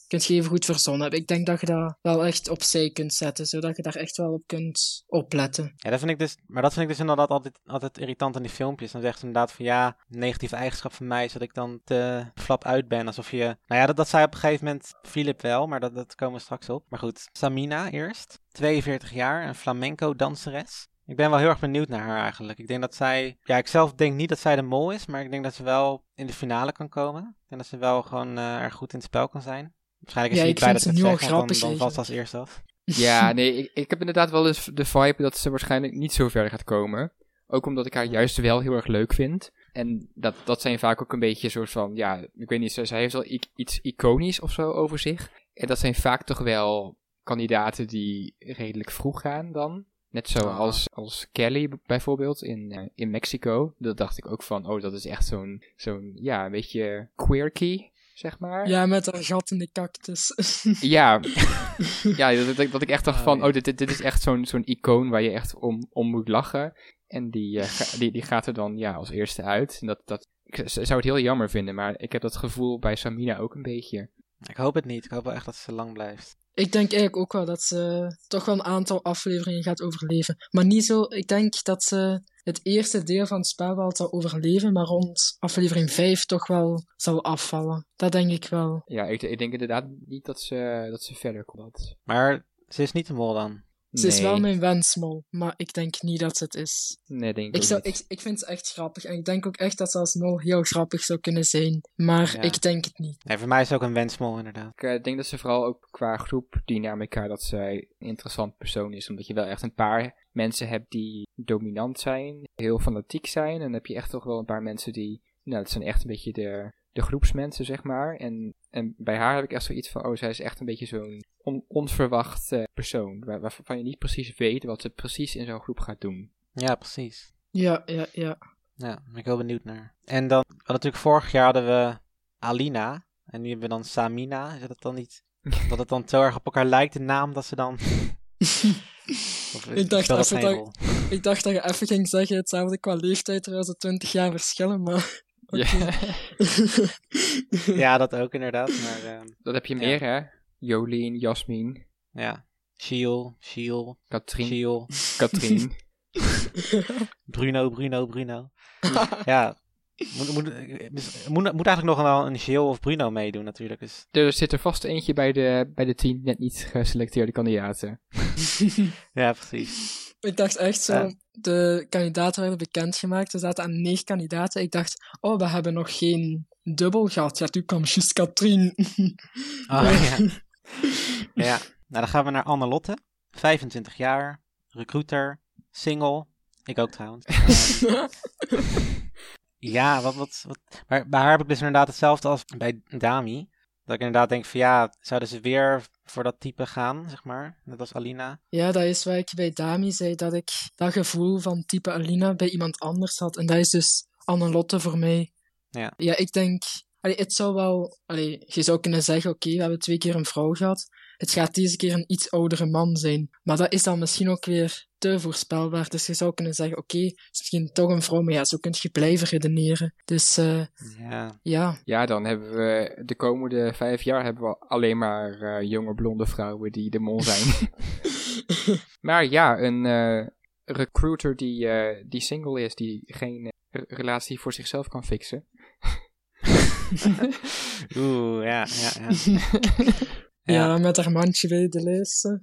C: kun je even goed verzonnen hebben. Ik denk dat je dat wel echt opzij kunt zetten, zodat je daar echt wel op kunt opletten.
A: Ja, dat vind ik dus, maar dat vind ik dus inderdaad altijd, altijd irritant aan die filmpjes. Dan zegt ze inderdaad van ja, negatieve eigenschap van mij is dat ik dan te flap uit ben. Alsof je, nou ja, dat, dat zei op een gegeven moment Philip wel, maar dat, dat komen we straks op. Maar goed, Samina eerst, 42 jaar, een flamenco danseres. Ik ben wel heel erg benieuwd naar haar eigenlijk. Ik denk dat zij, ja, ik zelf denk niet dat zij de mol is, maar ik denk dat ze wel in de finale kan komen. Ik denk dat ze wel gewoon eh erg goed in het spel kan zijn. Waarschijnlijk is
C: Ja,
A: ze niet blij dat
C: ze
A: het
C: nu
A: dan,
C: grappig
A: dan valt ze als eerste af.
B: Ja, nee, ik, ik heb inderdaad wel eens de vibe dat ze waarschijnlijk niet zo ver gaat komen. Ook omdat ik haar juist wel heel erg leuk vind. En dat, dat zijn vaak ook een beetje een soort van, ja, ik weet niet, ze- zij heeft wel iets iconisch of zo over zich. En dat zijn vaak toch wel kandidaten die redelijk vroeg gaan dan. Net zoals als Kelly bijvoorbeeld in, eh, in Mexico. Dat dacht ik ook van, oh, dat is echt zo'n, zo'n ja, een beetje quirky, zeg maar.
C: Ja, met haar gat in de cactus.
B: Ja, ja dat, dat, dat ik echt dacht
A: Oh,
B: van, oh, dit, dit dit is echt zo'n zo'n icoon waar je echt om, om moet lachen. En die, eh, ga- die, die gaat er dan ja, als eerste uit. En dat, dat, ik zou het heel jammer vinden, maar ik heb dat gevoel bij Samina ook een beetje.
A: Ik hoop het niet. Ik hoop wel echt dat ze lang blijft.
C: Ik denk eigenlijk ook wel dat ze toch wel een aantal afleveringen gaat overleven. Maar niet zo, ik denk dat ze het eerste deel van het spel wel zal overleven, maar rond aflevering 5 toch wel zal afvallen. Dat denk ik wel.
B: Ja, ik, ik denk inderdaad niet dat ze, dat ze verder komt.
A: Maar ze is niet de mol dan.
C: Ze is wel mijn wensmol, maar ik denk niet dat ze het is.
B: Nee, denk ik,
C: Ik, zou,
B: niet.
C: ik, ik vind ze echt grappig en ik denk ook echt dat ze als mol heel grappig zou kunnen zijn. Maar
A: Ja.
C: ik denk het niet.
A: Nee, voor mij is het ook een wensmol inderdaad.
B: Ik eh, denk dat ze vooral ook qua groepdynamica dat zij een interessant persoon is. Omdat je wel echt een paar mensen hebt die dominant zijn, heel fanatiek zijn. En dan heb je echt toch wel een paar mensen die, nou, dat zijn echt een beetje de, de groepsmensen, zeg maar. En, en bij haar heb ik echt zoiets van, oh, zij is echt een beetje zo'n on- onverwacht eh, persoon. Waar, waarvan je niet precies weet wat ze precies in zo'n groep gaat doen.
A: Ja, precies.
C: Ja, ja, ja.
A: Ja, daar ben ik heel benieuwd naar. En dan, natuurlijk vorig jaar hadden we Alina. En nu hebben we dan Samina. Is dat dan niet, dat het dan zo erg op elkaar lijkt, de naam, dat ze dan... Of,
C: Ik dacht dat-? Ik dacht dat je even ging zeggen hetzelfde qua leeftijd, terwijl ze 20 jaar verschillen, maar...
B: Ja,
A: Ja, dat ook inderdaad. Maar ehm,
B: dat heb je
A: Ja.
B: meer, hè? Jolien, Jasmin,
A: ja, Shiel, Shiel,
B: Katrien,
A: Shiel,
B: Katrien.
A: Bruno, Bruno, Bruno. ja, moet, moet, moet, moet eigenlijk nog wel een Shiel of Bruno meedoen natuurlijk. Dus
B: Er zit er vast eentje bij de, bij de tien net niet geselecteerde kandidaten.
A: Ja, precies.
C: Ik dacht echt zo,
A: Ja.
C: de kandidaten werden bekendgemaakt. Er zaten aan negen kandidaten. Ik dacht, oh, we hebben nog geen dubbel gehad. Ja, toen kwam juist Katrien.
A: Oh, ja. ja, nou dan gaan we naar Anne-Lotte. 25 jaar, recruiter, single. Ik ook trouwens. Ja, wat, wat, wat. Maar bij haar heb ik dus inderdaad hetzelfde als bij Dami. Dat ik inderdaad denk van ja, zouden ze weer voor dat type gaan, zeg maar. Net als Alina.
C: Ja, dat is waar ik bij Dami zei, dat ik dat gevoel van type Alina bij iemand anders had. En dat is dus Annelotte voor mij.
A: Ja.
C: Ja, ik denk... Allee, het zou wel... Allee, je zou kunnen zeggen, oké, we hebben twee keer een vrouw gehad. Het gaat deze keer een iets oudere man zijn. Maar dat is dan misschien ook weer te voorspelbaar. Dus je zou kunnen zeggen, oké, het is misschien toch een vrouw. Maar ja, zo kun je blijven redeneren. Dus eh,
A: Ja,
C: ja,
B: Ja, dan hebben we de komende vijf jaar hebben we alleen maar eh, jonge blonde vrouwen die de mol zijn. maar ja, een eh, recruiter die, eh, die single is, die geen re- relatie voor zichzelf kan fixen.
A: oeh, ja, ja, ja.
C: Ja. met haar mandje bij de eh.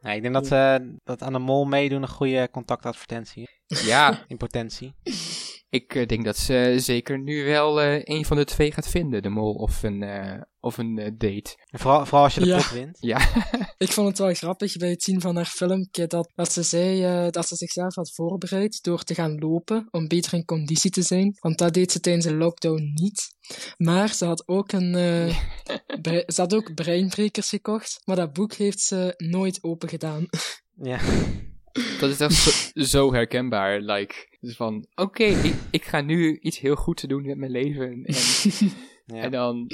A: Nee, ik denk dat, eh dat aan de mol meedoen een goede contactadvertentie is.
B: ja,
A: In potentie.
B: ik eh, denk dat ze zeker nu wel eh, een van de twee gaat vinden, de mol of een, eh, of een eh, date.
A: Vooral, vooral als je de
C: Ja.
A: pot wint.
B: Ja,
C: Ik vond het wel grappig bij het zien van haar filmpje dat, dat ze zei eh, dat ze zichzelf had voorbereid door te gaan lopen om beter in conditie te zijn. Want dat deed ze tijdens de lockdown niet. Maar ze had ook een eh, bre- ze had ook breinbrekers gekocht, maar dat boek heeft ze nooit open gedaan.
A: Ja.
B: dat is echt zo, zo herkenbaar. Like, dus van, oké, ik, ik ga nu iets heel goed te doen met mijn leven. En,
A: ja.
B: En dan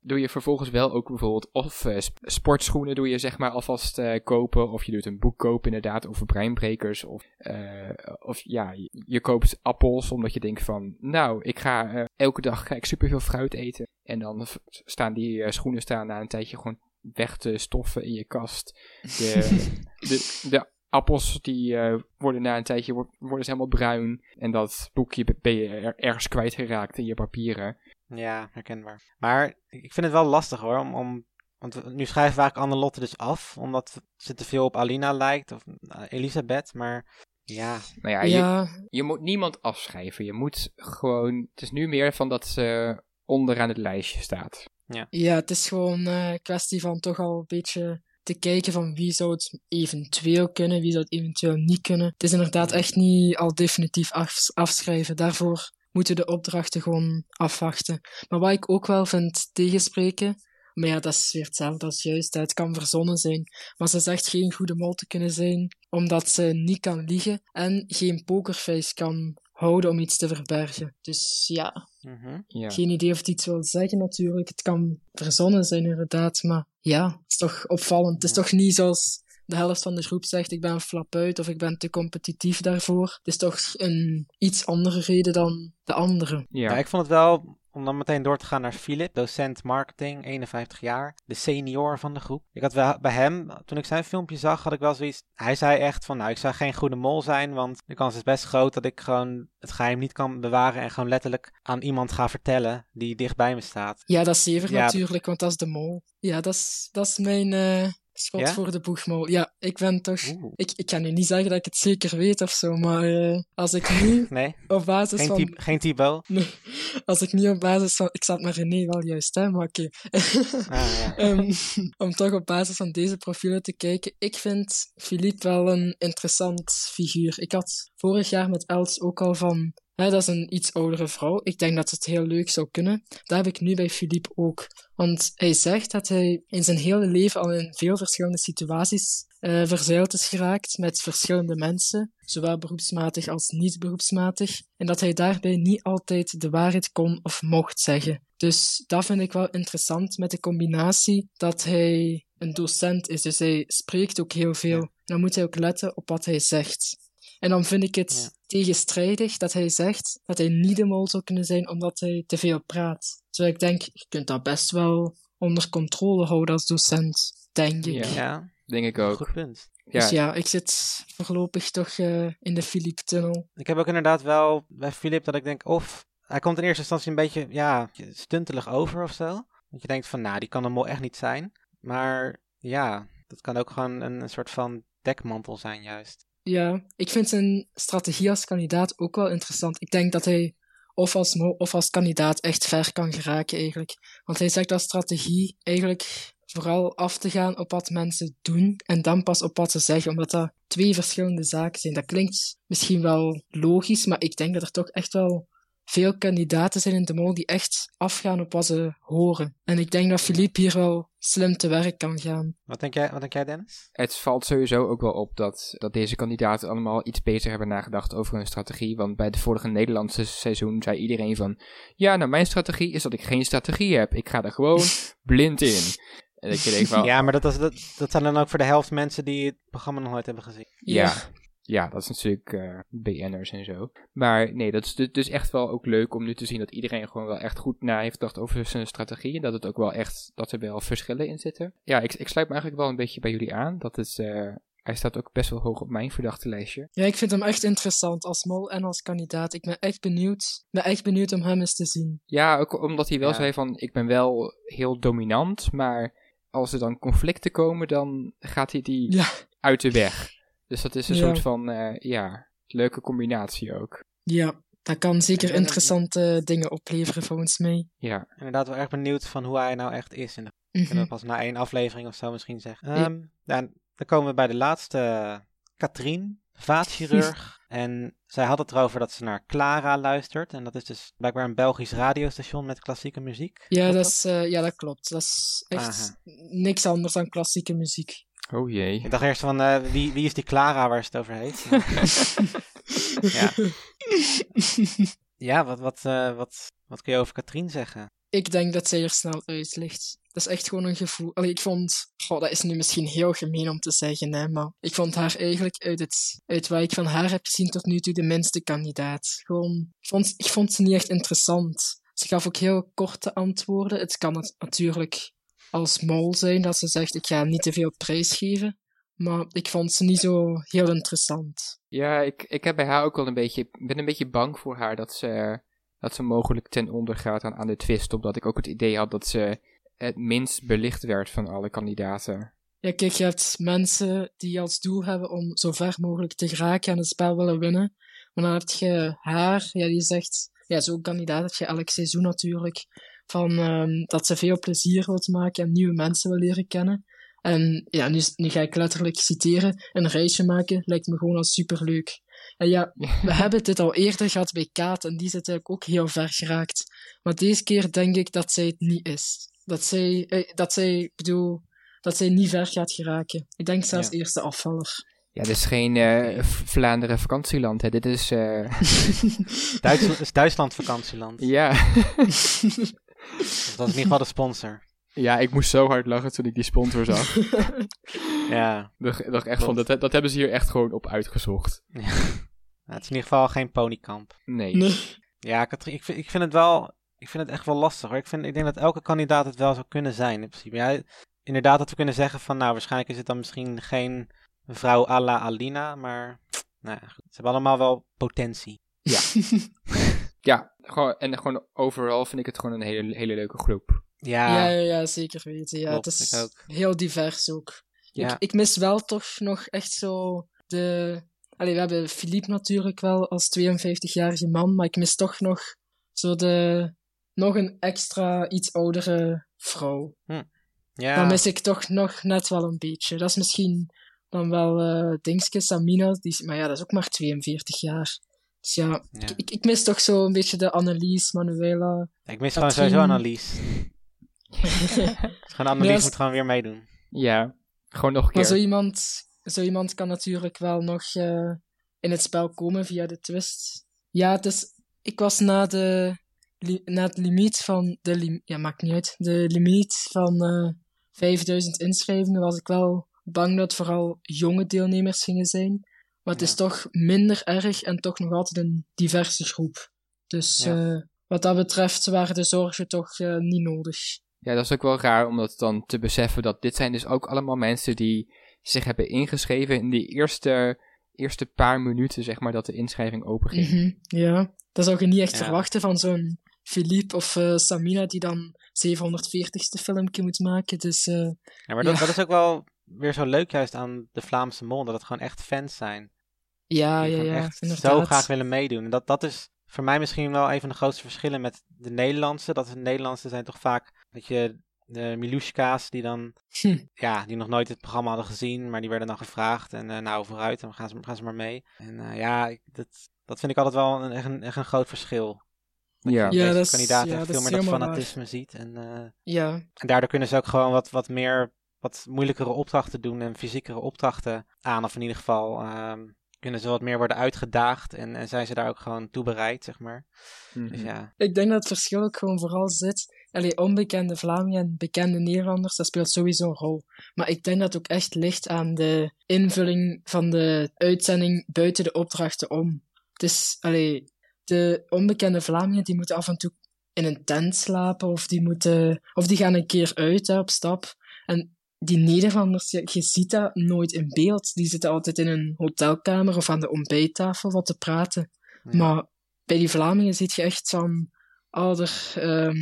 B: doe je vervolgens wel ook bijvoorbeeld of eh, sp- sportschoenen doe je zeg maar alvast eh, kopen. Of je doet een boek kopen inderdaad over breinbrekers. Of, eh, of ja, je, je koopt appels omdat je denkt van nou ik ga elke dag ga ik superveel fruit eten. En dan staan die eh, schoenen staan na een tijdje gewoon weg te stoffen in je kast. De, de, de appels die eh, worden na een tijdje wo- worden ze helemaal bruin. En dat boekje be- ben je er, ergens kwijtgeraakt in je papieren.
A: Ja, herkenbaar. Maar ik vind het wel lastig hoor, om, om want nu schrijven we eigenlijk Anne-Lotte dus af, omdat ze te veel op Alina lijkt, of eh, Elisabeth, maar ja,
B: Nou ja, je,
C: ja,
B: Je moet niemand afschrijven. Je moet gewoon. Het is nu meer van dat ze onderaan het lijstje staat.
C: ja, het is gewoon eh, een kwestie van toch al een beetje te kijken van wie zou het eventueel kunnen, wie zou het eventueel niet kunnen. Het is inderdaad echt niet al definitief af- afschrijven. Daarvoor moeten de opdrachten gewoon afwachten. Maar wat ik ook wel vind tegenspreken, maar ja, dat is weer hetzelfde als juist. Het kan verzonnen zijn. Maar ze zegt geen goede mol te kunnen zijn, omdat ze niet kan liegen en geen pokerface kan houden om iets te verbergen. Dus ja,
A: mhm.
B: Ja.
C: geen idee of het iets wil zeggen natuurlijk. Het kan verzonnen zijn inderdaad, maar ja, het is toch opvallend. Het is
A: Ja.
C: toch niet zoals de helft van de groep zegt, ik ben een flap uit of ik ben te competitief daarvoor. Het is toch een iets andere reden dan de andere.
A: Ja.
B: Ja.
A: ik vond het wel, om dan meteen door te gaan naar Philip, docent marketing, 51 jaar, de senior van de groep. Ik had wel bij hem, toen ik zijn filmpje zag, had ik wel zoiets, hij zei echt van, nou, ik zou geen goede mol zijn, want de kans is best groot dat ik gewoon het geheim niet kan bewaren en gewoon letterlijk aan iemand ga vertellen die dicht bij me staat.
C: Ja, dat is zever
A: Ja.
C: natuurlijk, want dat is de mol. Ja, dat is, dat is mijn eh, schot
A: Ja?
C: voor de boegmol. Ja, ik ben toch...
A: Oeh.
C: Ik, ik kan nu niet zeggen dat ik het zeker weet of zo, maar eh, als ik nu
A: Nee,
C: op basis
A: geen,
C: van...
A: typ, geen.
C: Nee, als ik nu op basis van... Ik zat met René wel juist, hè, maar oké.
A: Ah, ja.
C: Ehm, om toch op basis van deze profielen te kijken. Ik vind Philippe wel een interessant figuur. Ik had vorig jaar met Els ook al van. Hè, dat is een iets oudere vrouw. Ik denk dat het heel leuk zou kunnen. Dat heb ik nu bij Philippe ook. Want hij zegt dat hij in zijn hele leven al in veel verschillende situaties eh verzeild is geraakt met verschillende mensen, zowel beroepsmatig als niet beroepsmatig, en dat hij daarbij niet altijd de waarheid kon of mocht zeggen. Dus dat vind ik wel interessant met de combinatie dat hij een docent is, dus hij spreekt ook heel veel. Dan moet hij ook letten op wat hij zegt. En dan vind ik het. Tegenstrijdig dat hij zegt dat hij niet de mol zou kunnen zijn omdat hij te veel praat. Terwijl ik denk, je kunt dat best wel onder controle houden als docent, denk ik.
B: Ja.
A: ja,
B: Denk ik ook.
A: goed punt.
B: Ja,
C: Dus ja, ik zit voorlopig toch eh, in de Philippe-tunnel.
A: Ik heb ook inderdaad wel bij Philip dat ik denk, of hij komt in eerste instantie een beetje, ja, stuntelig over of zo. Dat je denkt van, nou, die kan een mol echt niet zijn. Maar ja, dat kan ook gewoon een, een soort van dekmantel zijn juist.
C: Ja, ik vind zijn strategie als kandidaat ook wel interessant. Ik denk dat hij of als of als kandidaat echt ver kan geraken eigenlijk. Want hij zegt als strategie eigenlijk vooral af te gaan op wat mensen doen en dan pas op wat ze zeggen, omdat dat twee verschillende zaken zijn. Dat klinkt misschien wel logisch, maar ik denk dat er toch echt wel veel kandidaten zijn in de mol die echt afgaan op wat ze horen. En ik denk dat Philippe hier wel slim te werk kan gaan.
A: Wat denk jij, wat denk jij Dennis?
B: Het valt sowieso ook wel op dat, dat deze kandidaten allemaal iets beter hebben nagedacht over hun strategie. Want bij de vorige Nederlandse seizoen zei iedereen van... Ja, nou mijn strategie is dat ik geen strategie heb. Ik ga er gewoon blind in. En ik denk van...
A: Ja, maar dat, is, dat, dat zijn dan ook voor de helft mensen die het programma nog nooit hebben gezien.
B: Ja, ja, dat is natuurlijk uh, BN'ers en zo. Maar nee, dat is dus echt wel ook leuk om nu te zien dat iedereen gewoon wel echt goed na heeft gedacht over zijn strategie. En dat het ook wel echt, dat er wel verschillen in zitten. Ja, ik, ik sluit me eigenlijk wel een beetje bij jullie aan. Dat het, uh, hij staat ook best wel hoog op mijn verdachte lijstje.
C: Ja, ik vind hem echt interessant als mol en als kandidaat. Ik ben echt benieuwd, ben echt benieuwd om hem eens te zien.
B: Ja, ook omdat hij wel ja. zei van, ik ben wel heel dominant, maar als er dan conflicten komen, dan gaat hij die
C: ja.
B: uit de weg. Dus dat is een ja. soort van, uh, ja, leuke combinatie ook.
C: Ja, dat kan zeker interessante dingen opleveren volgens mij.
B: Ja.
A: Inderdaad wel erg benieuwd van hoe hij nou echt is. En dat kunnen we pas na één aflevering of zo misschien zeggen. Um, ja. dan, dan komen we bij de laatste, Katrien, vaatchirurg. en zij had het erover dat ze naar Clara luistert. En dat is dus blijkbaar een Belgisch radiostation met klassieke muziek.
C: Ja, dat, is, uh, ja dat klopt. Dat is echt Aha. niks anders dan klassieke muziek.
B: Oh jee.
A: Ik dacht eerst van, uh, wie, wie is die Clara waar ze het over heeft? ja. ja, wat, wat, uh, wat, wat kun je over Katrien zeggen?
C: Ik denk dat zij er snel uit ligt. Dat is echt gewoon een gevoel. Allee, ik vond, goh, dat is nu misschien heel gemeen om te zeggen, hè, maar ik vond haar eigenlijk uit, het, uit wat ik van haar heb gezien tot nu toe de minste kandidaat. Gewoon, ik vond, ik vond ze niet echt interessant. Ze gaf ook heel korte antwoorden. Het kan het natuurlijk als mol zijn dat ze zegt: Ik ga niet te veel prijs geven. Maar ik vond ze niet zo heel interessant.
B: Ja, ik, ik heb bij haar ook wel een beetje. Ik ben een beetje bang voor haar dat ze, dat ze mogelijk ten onder gaat aan, aan de twist. Omdat ik ook het idee had dat ze het minst belicht werd van alle kandidaten.
C: Ja, kijk, je hebt mensen die als doel hebben om zo ver mogelijk te geraken en het spel willen winnen. Maar dan heb je haar, ja, die zegt, ja, zo'n kandidaat heb je elk seizoen natuurlijk, van um, dat ze veel plezier wil maken en nieuwe mensen wil leren kennen. En ja, nu, nu ga ik letterlijk citeren, een reisje maken lijkt me gewoon al superleuk. En ja, we hebben dit al eerder gehad bij Kaat en die is eigenlijk ook heel ver geraakt. Maar deze keer denk ik dat zij het niet is. Dat zij, eh, dat zij, bedoel, dat zij niet ver gaat geraken. Ik denk zelfs ja. eerste afvaller.
B: Ja, dit is geen uh, Vlaanderen vakantieland, hè. Dit is... Uh...
A: Duitsland, is Duitsland vakantieland.
B: Ja.
A: dat is in ieder geval de sponsor.
B: Ja, ik moest zo hard lachen toen ik die sponsor zag.
A: ja.
B: Ik dacht echt van, dat, dat hebben ze hier echt gewoon op uitgezocht.
A: Ja. Nou, het is in ieder geval geen ponykamp.
B: Nee.
C: nee.
A: Ja, Katrien, ik vind, ik vind het wel... Ik vind het echt wel lastig hoor. Ik, vind, ik denk dat elke kandidaat het wel zou kunnen zijn in principe. Ja, inderdaad dat we kunnen zeggen van nou waarschijnlijk is het dan misschien geen vrouw à la Alina, maar nou goed. ze hebben allemaal wel potentie.
B: Ja. ja, gewoon, en gewoon overal vind ik het gewoon een hele, hele leuke groep.
A: Ja.
C: Ja, ja, ja zeker weten. Ja,
A: Klopt,
C: het is heel divers ook.
A: Ja.
C: Ik, ik mis wel toch nog echt zo de... Allee, we hebben Philippe natuurlijk wel als 52-jarige man, maar ik mis toch nog zo de... Nog een extra, iets oudere vrouw.
A: Ja.
C: Dan mis ik toch nog net wel een beetje. Dat is misschien dan wel uh, Dingske, Samina, die, maar ja, dat is ook maar 42 jaar. Dus ja,
A: Ja.
C: Ik, ik, mis toch zo een beetje de Annelies, Manuela.
A: Ik mis gewoon sowieso Annelies. Gewoon Annelies moet gewoon weer meedoen.
B: Ja, gewoon nog een
C: Maar zo
B: keer.
C: iemand, zo iemand kan natuurlijk wel nog eh, in het spel komen via de twist. Ja, is, ik was na, de, na het limiet van de lim- ja, maakt niet uit. De limiet van eh 5000 inschrijvingen was ik wel bang dat vooral jonge deelnemers gingen zijn. Maar het is toch minder erg en toch nog altijd een diverse groep. Dus
A: Ja.
C: eh, wat dat betreft waren de zorgen toch eh, niet nodig.
B: Ja, dat is ook wel raar om dat dan te beseffen dat dit zijn dus ook allemaal mensen die zich hebben ingeschreven in die eerste, eerste paar minuten, zeg maar, dat de inschrijving open ging.
C: Mhm, ja, dat zou je niet echt
A: Ja.
C: verwachten van zo'n Philippe of eh, Samina die dan 740ste filmpje moet maken. Dus eh,
A: Ja, maar dat,
C: Ja.
A: dat is ook wel weer zo leuk juist aan de Vlaamse Mol, dat het gewoon echt fans zijn.
C: Ja,
A: Die
C: ja, ja.
A: echt
C: inderdaad.
A: zo graag willen meedoen. En dat, dat is voor mij misschien wel een van de grootste verschillen met de Nederlandse. Dat de Nederlandse zijn toch vaak, dat je, de Milushka's die dan,
C: Hm.
A: ja, die nog nooit het programma hadden gezien, maar die werden dan gevraagd. En eh, nou, vooruit, dan gaan ze, gaan ze maar mee. En eh, ja, ik- dat, dat vind ik altijd wel een, echt, een, echt een groot verschil.
B: Ja.
A: je
C: Ja,
A: deze
C: dat is-
A: kandidaten
C: ja,
A: echt
C: dat
A: veel meer dat
C: waar.
A: fanatisme ziet. En, eh,
C: Ja,
A: en daardoor kunnen ze ook gewoon wat, wat meer, wat moeilijkere opdrachten doen en fysiekere opdrachten aan. Of in ieder geval ehm, kunnen ze wat meer worden uitgedaagd en, en zijn ze daar ook gewoon toe bereid, zeg maar.
B: Mhm.
A: Dus ja,
C: ik denk dat het verschil ook gewoon vooral zit. Allee, onbekende Vlamingen en bekende Nederlanders, dat speelt sowieso een rol. Maar ik denk dat het ook echt ligt aan de invulling van de uitzending buiten de opdrachten om. Het is, allee, de onbekende Vlamingen die moeten af en toe in een tent slapen of die, moeten, of die gaan een keer uit hè, op stap. En die Nederlanders, je, je ziet dat nooit in beeld. Die zitten altijd in een hotelkamer of aan de ontbijttafel wat te praten.
A: Ja.
C: Maar bij die Vlamingen zie je echt van, oh, er, ehm,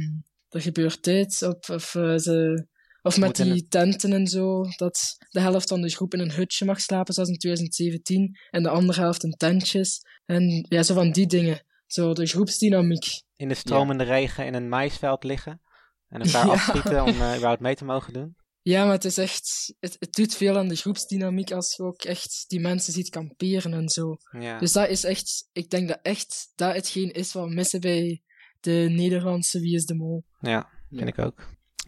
C: er gebeurt dit, of, of, eh, ze, of met die tenten en zo, dat de helft van de groep in een hutje mag slapen, zoals in 2017, en de andere helft in tentjes. En ja, zo van die dingen. Zo de groepsdynamiek.
A: in de stromende regen in een maisveld liggen en elkaar
C: Ja.
A: afschieten om eh, überhaupt mee te mogen doen.
C: Ja, maar het is echt, het, het doet veel aan de groepsdynamiek als je ook echt die mensen ziet kamperen en zo.
A: Ja.
C: Dus dat is echt, ik denk dat echt dat hetgeen is wat we missen bij de Nederlandse Wie is de Mol.
A: ja, vind
B: Ja.
A: ik ook.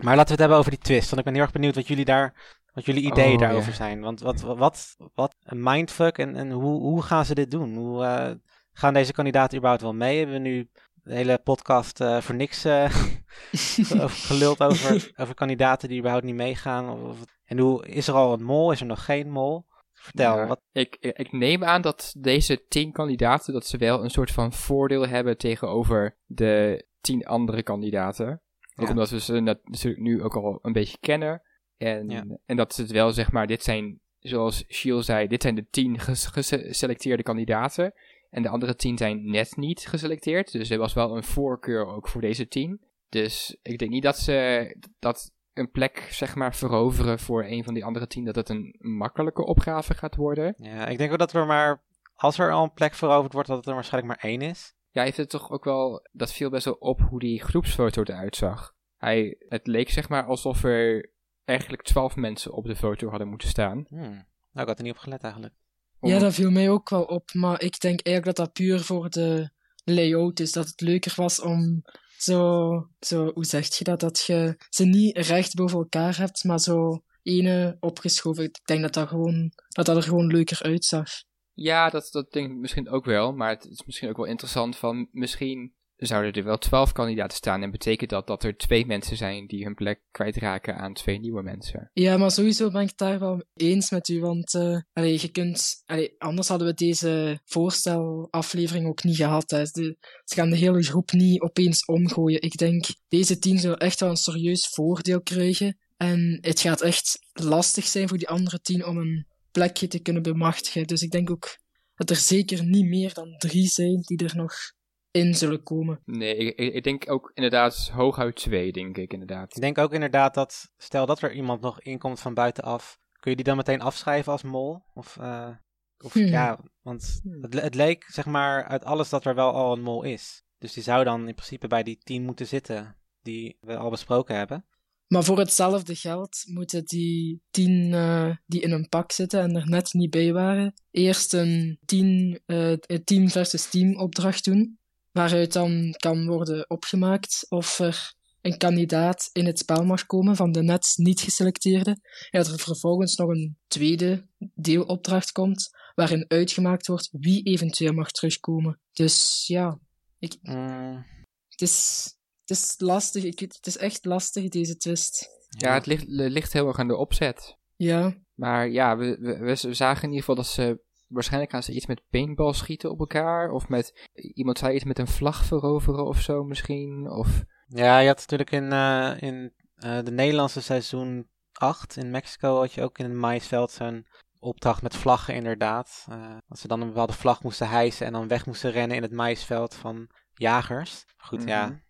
A: Maar laten we het hebben over die twist, want ik ben heel erg benieuwd wat jullie daar, wat jullie ideeën
B: Oh,
A: daarover zijn. Want wat, wat, wat een mindfuck en, en hoe, hoe gaan ze dit doen? Hoe eh, gaan deze kandidaten überhaupt wel mee? Hebben we nu de hele podcast eh, voor niks over geluld over, over kandidaten die überhaupt niet meegaan? Of, of- en hoe, is er al een mol? Is er nog geen mol? Vertel,
B: Ja,
A: wat,
B: ik, ik neem aan dat deze tien kandidaten dat ze wel een soort van voordeel hebben tegenover de tien andere kandidaten. Ook
A: Ja.
B: omdat we ze nat- natuurlijk nu ook al een beetje kennen. En,
A: Ja.
B: en dat ze het wel, zeg maar, dit zijn, zoals Shiel zei, dit zijn de tien ges- geselecteerde kandidaten. En de andere tien zijn net niet geselecteerd. Dus er was wel een voorkeur ook voor deze tien. Dus ik denk niet dat ze dat een plek, zeg maar, veroveren voor een van die andere tien, dat het een makkelijke opgave gaat worden.
A: ja, ik denk ook dat er maar, als er al een plek veroverd wordt, dat het er waarschijnlijk maar één is.
B: Ja, hij heeft het toch ook wel, dat viel best wel op hoe die groepsfoto eruit zag. Hij, het leek zeg maar alsof er eigenlijk twaalf mensen op de foto hadden moeten staan.
A: Hmm. Nou, ik had er niet op gelet eigenlijk.
C: Ja, dat viel mij ook wel op, maar ik denk eigenlijk dat dat puur voor de layout is. Dat het leuker was om zo, zo hoe zeg je dat, dat je ze niet recht boven elkaar hebt, maar zo ene opgeschoven. Ik denk dat dat, gewoon, dat, dat er gewoon leuker uitzag.
B: Ja, dat, dat denk ik misschien ook wel. Maar het is misschien ook wel interessant van misschien zouden er wel twaalf kandidaten staan. En betekent dat dat er twee mensen zijn die hun plek kwijtraken aan twee nieuwe mensen.
C: Ja, maar sowieso ben ik het daar wel eens met u, want allee, je kunt, anders hadden we deze voorstelaflevering ook niet gehad. Hè. De, ze gaan de hele groep niet opeens omgooien. Ik denk, deze team zullen echt wel een serieus voordeel krijgen. En het gaat echt lastig zijn voor die andere tien om een plekje te kunnen bemachtigen. Dus ik denk ook dat er zeker niet meer dan drie zijn die er nog in zullen komen.
B: Nee, ik, ik, denk ook inderdaad hooguit twee, denk ik inderdaad.
A: Ik denk ook inderdaad dat, stel dat er iemand nog inkomt van buitenaf, kun je die dan meteen afschrijven als mol? Of, eh, of
C: Hmm.
A: ja, want
B: Hmm.
A: het, het leek zeg maar uit alles dat er wel al een mol is. Dus die zou dan in principe bij die tien moeten zitten die we al besproken hebben.
C: Maar voor hetzelfde geld moeten die tien eh, die in een pak zitten en er net niet bij waren, eerst een tien, eh, een team versus team opdracht doen, waaruit dan kan worden opgemaakt of er een kandidaat in het spel mag komen van de net niet geselecteerde. En dat er vervolgens nog een tweede deelopdracht komt, waarin uitgemaakt wordt wie eventueel mag terugkomen. Dus ja,
A: Mm,
C: het is, het is lastig. Ik, het is echt lastig, deze twist.
B: Ja, het ligt, ligt heel erg aan de opzet.
C: Ja.
B: Maar ja, we, we, we zagen in ieder geval dat ze. Waarschijnlijk gaan ze iets met paintball schieten op elkaar. Of met. Iemand zei iets met een vlag veroveren of zo misschien. Of.
A: Ja, je had natuurlijk in, eh, in eh, de Nederlandse seizoen 8 in Mexico had je ook in het maïsveld zo'n opdracht met vlaggen inderdaad. Eh, dat ze dan een bepaalde vlag moesten hijsen en dan weg moesten rennen in het maïsveld van jagers. Goed,
B: Mhm.
A: ja.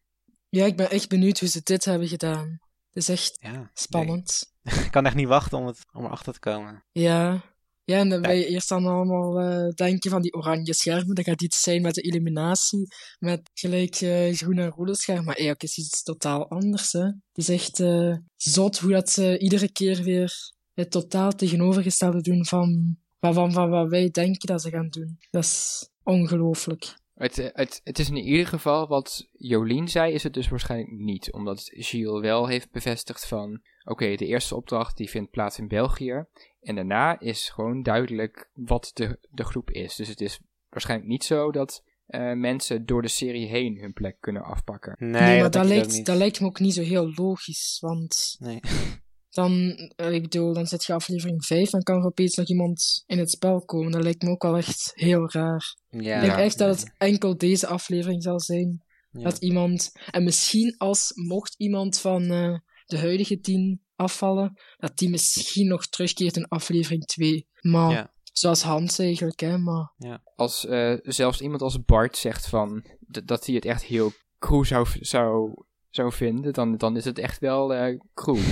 C: Ja, ik ben echt benieuwd hoe ze dit hebben gedaan. Het is echt
A: ja.
C: spannend.
A: ik kan echt niet wachten om, het, om erachter te komen.
C: Ja. Ja, en dan ben je eerst dan allemaal uh, denken van die oranje schermen. Dat gaat iets zijn met de illuminatie, met gelijk uh, groen en rode schermen. Maar eigenlijk is iets totaal anders, hè. Het is echt uh, zot hoe dat ze iedere keer weer het totaal tegenovergestelde doen van, van, van, van wat wij denken dat ze gaan doen. Dat is ongelooflijk.
B: Het, het, het is in ieder geval wat Jolien zei, is het dus waarschijnlijk niet. Omdat Gilles wel heeft bevestigd van, oké, de eerste opdracht die vindt plaats in België. En daarna is gewoon duidelijk wat de, de groep is. Dus het is waarschijnlijk niet zo dat uh, mensen door de serie heen hun plek kunnen afpakken.
A: Nee,
C: Nee, maar
A: dat,
C: lijkt, dat lijkt me ook niet zo heel logisch. Want
A: Nee.
C: dan, eh, ik bedoel, dan zit je aflevering 5 en kan er opeens nog iemand in het spel komen. Dat lijkt me ook wel echt heel raar.
A: Ja,
C: ik denk echt dat het enkel deze aflevering zal zijn.
A: Ja.
C: Dat iemand, en misschien als mocht iemand van eh, de huidige tien afvallen, dat die misschien nog terugkeert in aflevering 2. Maar
A: Ja.
C: zoals Hans eigenlijk, hè. Maar
B: Als uh, zelfs iemand als Bart zegt van, dat hij het echt heel crew zou, zou, zou vinden, dan, dan is het echt wel uh, crew.